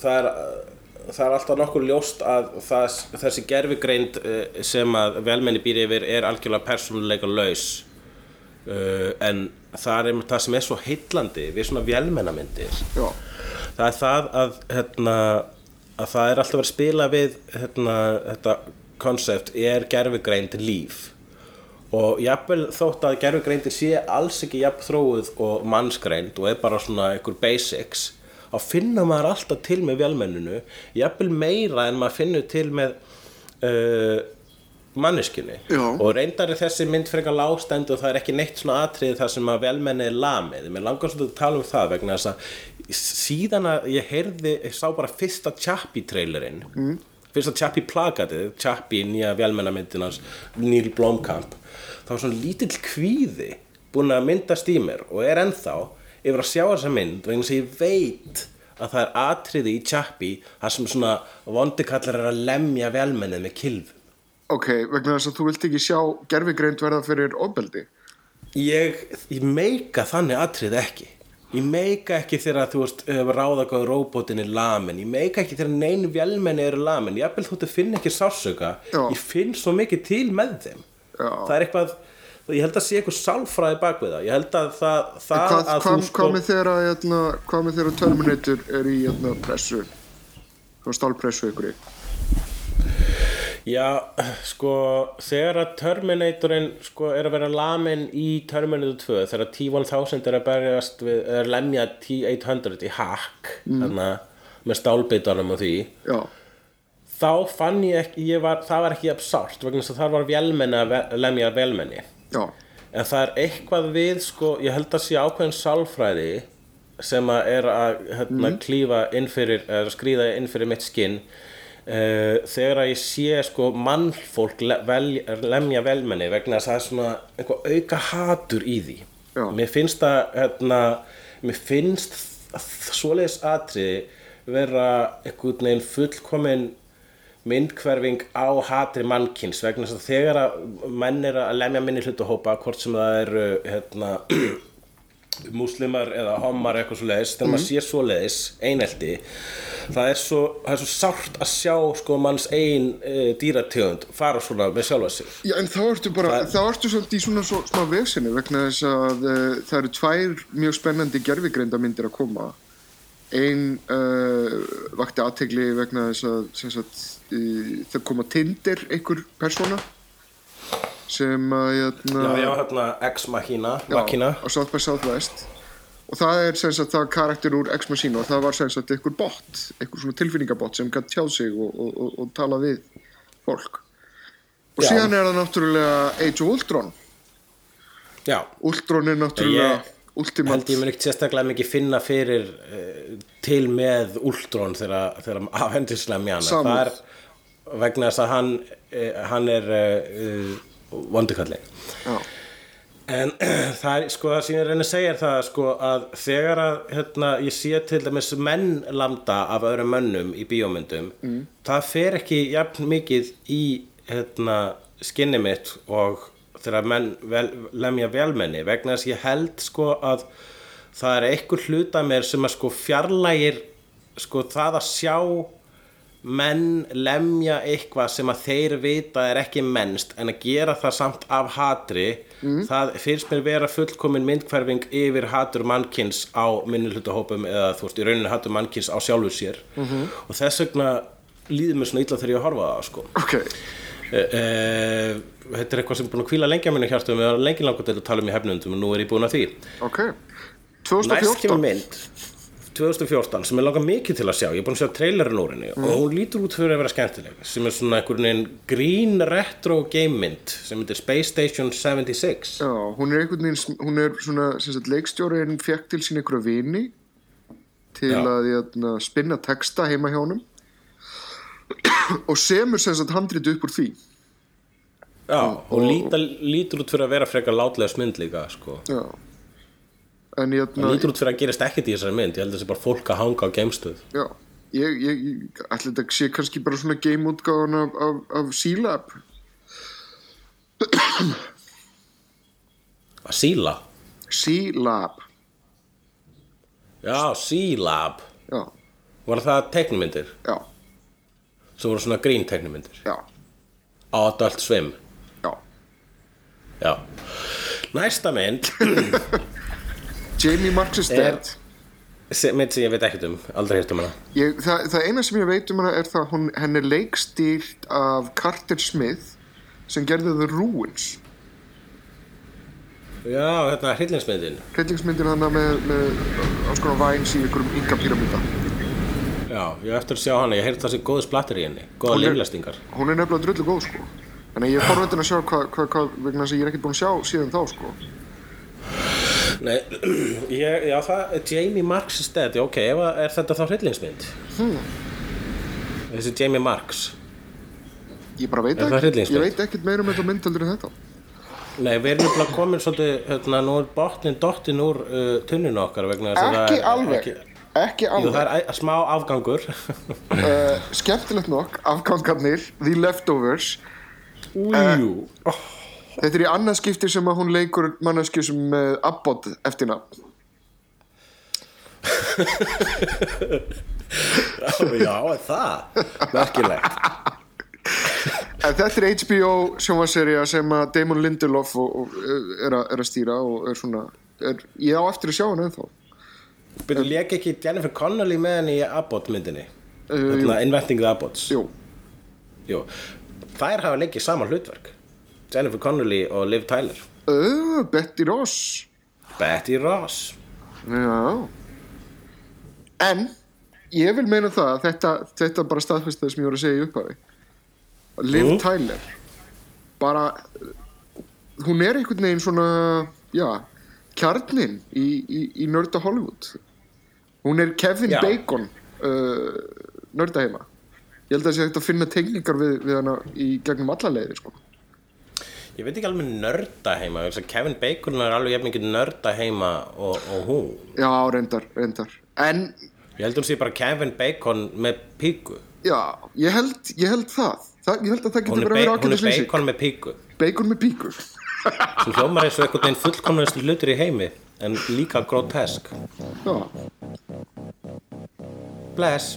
það er, það er alltaf nokkur ljóst að það, þessi gerfigreind uh, sem að velmenni býr yfir er algjörlega persónuleika laus. Uh, en það er það sem er svo heillandi við svona velmennamyndir. Já, það er það að, hérna, að það er alltaf verið að spila við hérna, þetta konsept er gerfigreind líf? Og jafnvel þótt að gerfugreindir sé alls ekki jafn þróuð og mannsgreind og er bara svona einhver basics þá finna maður alltaf til með vélmenninu jafnvel meira en maður finnur til með uh, manneskinni og reyndar er þessi mynd frekar lágstend og það er ekki neitt svona atrið þar sem að velmenni er lamið. Mér langar svolítið að tala um það vegna þess að síðan að ég heyrði ég sá bara fyrsta Chappie trailerinn. Mm. fyrsta Chappie plakatið Chappie, nýja velmennamyndin hans Neil Blomkamp. Þá var svona lítill kvíði búin að myndast í mér og er ennþá yfir að sjá þessa mynd vegna að ég veit að það er atriði í Chappie þar sem svona vondikallar er að lemja velmennið með kilf ok, vegna þess að þú vilt ekki sjá gerfigreind verða fyrir ofbeldi? Ég, ég meika þannig atrið ekki Ég meika ekki þegar þú veist ráðagóð róbótin er lamin. Ég meika ekki þegar nein vélmenni eru lamin. Jafnvel þóttu finn ekki sársöka Já. Ég finn svo mikið til með þeim. Já. Það er eitthvað Ég held að sé eitthvað sálfræði bak við það. Ég held að það, það hvað, að hvað, sko hvað með þegar að hérna, hvað með þegar Terminator er í hérna, pressu? Stálpressu ykkur Já, sko, þegar að Terminatorinn sko, er að vera lamin í Terminator 2 þegar T-1000 er að berjast við, er lemja T-800 í hack mm. með stálbitunum og því já, þá fann ég ekki, ég var, það var ekki absárt vegna þess að það var vélmenni að lemja vélmenni. Já, en það er eitthvað við sko, ég held að sé ákveðin sálfræði sem að er að hérna, klífa inn fyrir, eða skrýða inn fyrir mitt skinn uh, þegar að ég sé sko mannfólk vel, lemja velmenni vegna að það er svona eitthvað auka hatur í því Já. mér finnst það hérna, mér finnst svoleiðis atriði vera einhvern veginn fullkomin myndhverfing á hatri mannkins vegna þess að þegar að menn er að lemja minni hlutahópa hvort sem það eru hérna, múslimar eða homar eitthvað svo leiðis þegar maður sé svo leiðis einelti það er svo, það er svo sárt að sjá sko manns ein e, dýrategund fara svona með sjálfa sig. Já en þá ertu bara Það- þá ertu svolítið í svona svo, smá vesinni vegna þess að uh, það eru tvær mjög spennandi gerfigreinda myndir að koma. Ein uh, vakti aðtegli vegna þess að sagt, uh, það koma Tinder einhver persóna sem að hérna, já, já, hérna Machina. á South by Southwest. Og það er sem sagt það karakter úr Ex Machina og það var sem sagt einhver bot einhver svona tilfinningabot sem gætt tjáð sig og, og, og, og tala við fólk. Og Já. síðan er það náttúrulega Age of Ultron. Já, Ultron er náttúrulega Ég- ultimate. held ég mun ekki sérstaklega mikið finna fyrir uh, til með Ultron þegar, afhendislega mjana það er vegna þess að hann, uh, hann er uh, vondikalli Já. En það er, sko, það sem ég reyna að segja er það, sko, að þegar að, hérna, ég sé til dæmis menn landa af öðrum mönnum í bíómyndum, mm. það fer ekki jafn mikið í, hérna, skinni mitt og þegar menn vel, lemja velmenni, vegna þess ég held, sko, að það er einhver hluta mér sem að, sko, fjarlægir, sko, það að sjá menn lemja eitthvað sem að þeir vita er ekki mennst en að gera það samt af hatri það finnst mér vera fullkomin myndhverfing yfir hatur mannkins á minnihlutahópum eða þú veist í rauninu hatur mannkins á sjálfur sér. Og þess vegna líður mér svona illa þegar ég horfa á það sko. ok, e, e, þetta er eitthvað sem er búin að kvíla lengi að minni hjartum og lengi langur til að tala um í hefnundum og nú er ég búin að því. Ok. Næst 2014 kemur mynd 2014 sem ég langar mikið til að sjá ég er búin að sjá trailerin úr henni og hún lítur út fyrir að vera skemmtileg sem er svona einhvern veginn green retro game mynd sem heitir Space Station 76 Já, hún er einhvern veginn, hún er svona, sem sagt, leikstjórin fekk til sín einhverja vini til Já. að jæna, spinna texta heima hjá honum og semur sem sagt handrit upp úr því. Já, og líta, lítur út fyrir að vera frekar látlega smynd líka sko. Já. En það jæna, lítur út fyrir að gerast ekkert í þessari mynd. Ég held að það sé bara fólk að hanga á geimstöð. Já, ég, ég, ég ætla þetta sé kannski bara svona game-útgáðan af, af, af C-Lab. að síla C-Lab, Já, Sea-Lab. Já, Var það teiknumyndir? já, Svo voru svona grín teiknumyndir já, Adult Swim? Já. Já. Næsta mynd Jamie Marks is Er- dead. mynd sem ég veit ekkert um, aldrei hirt um hana. Ég, það, það eina sem ég veit um hana er það að hún, henn er leikstýrt af Carter Smith sem gerði The Ruins. Já, hérna hryllingsmyndin. Hryllingsmyndir hana með, með alls konar væns í einhverjum ynga píramíta Já, ég eftir að sjá hana, ég heyrði það sé góð splattir í henni. Góða Hún limlestingar hún er nefnilega drullu góð sko. Þannig ég er forveitin að sjá hvað hva, hva, vegna þess að ég er ekkert búinn að sjá síðan þá sko Nei, ég, já það Jamie Marks is dead, já, ok, er þetta þá hryllingsmynd? Hmm. Þessi Jamie Marks. Ég bara veit ekki, ég veit ekkert meira um þetta mynd heldur en þetta. Nei, við erum nefnilega komin svolítið, hérna, nú er botnin dottin úr uh, tunninu okkar vegna þess að það ekki er alveg, ekki, ekki Jú, það alveg er smá afgangur. Uh, skemmtilegt nokk, afgangarnir The Leftovers. Újú. Oh, þetta er í annað skipti sem að hún leikur mannesku sem uh, Abbott eftir nafn. Já, það? Merkilegt. En þetta er HBO sjónvarserja sem að Damon Lindelof og, og, er, að, er að stýra og er svona er, ég á eftir að sjá hann ennþá. Byrju, lék ekki Jennifer Connelly með henni í Abbott myndinni? Uh, Inventing the Abbotts. Jú, Jú. Þær hafa leikið saman hlutverk Jennifer Connelly og Liv Tyler. Uh, Betty Ross. Betty Ross. Já. En ég vil meina það að þetta, þetta bara staðfesta það sem ég voru að segja í upphafi. Liv Mm. Tyler. Bara hún er einhvern veginn svona já, kjarnin í, í, í nörda Hollywood. Hún er Kevin Já. Bacon uh, nörda heima ég held að það sé að finna tegningar við, við hana í gegnum alla leiði sko. Ég veit ekki alveg nörda heima að Kevin Bacon er alveg jafn mikið nörda heima og, og hún. Já, reyndar, reyndar. En Ég held hún sé bara Kevin Bacon með píku. Já, ég held, ég held það, það ég held að það getur er, bara ba verið hún er Bacon með píku. Bacon með píkur sem hljómar eins og einhvern veginn fullkomnastu hlutur í heimi en líka grotesk. Já, Bless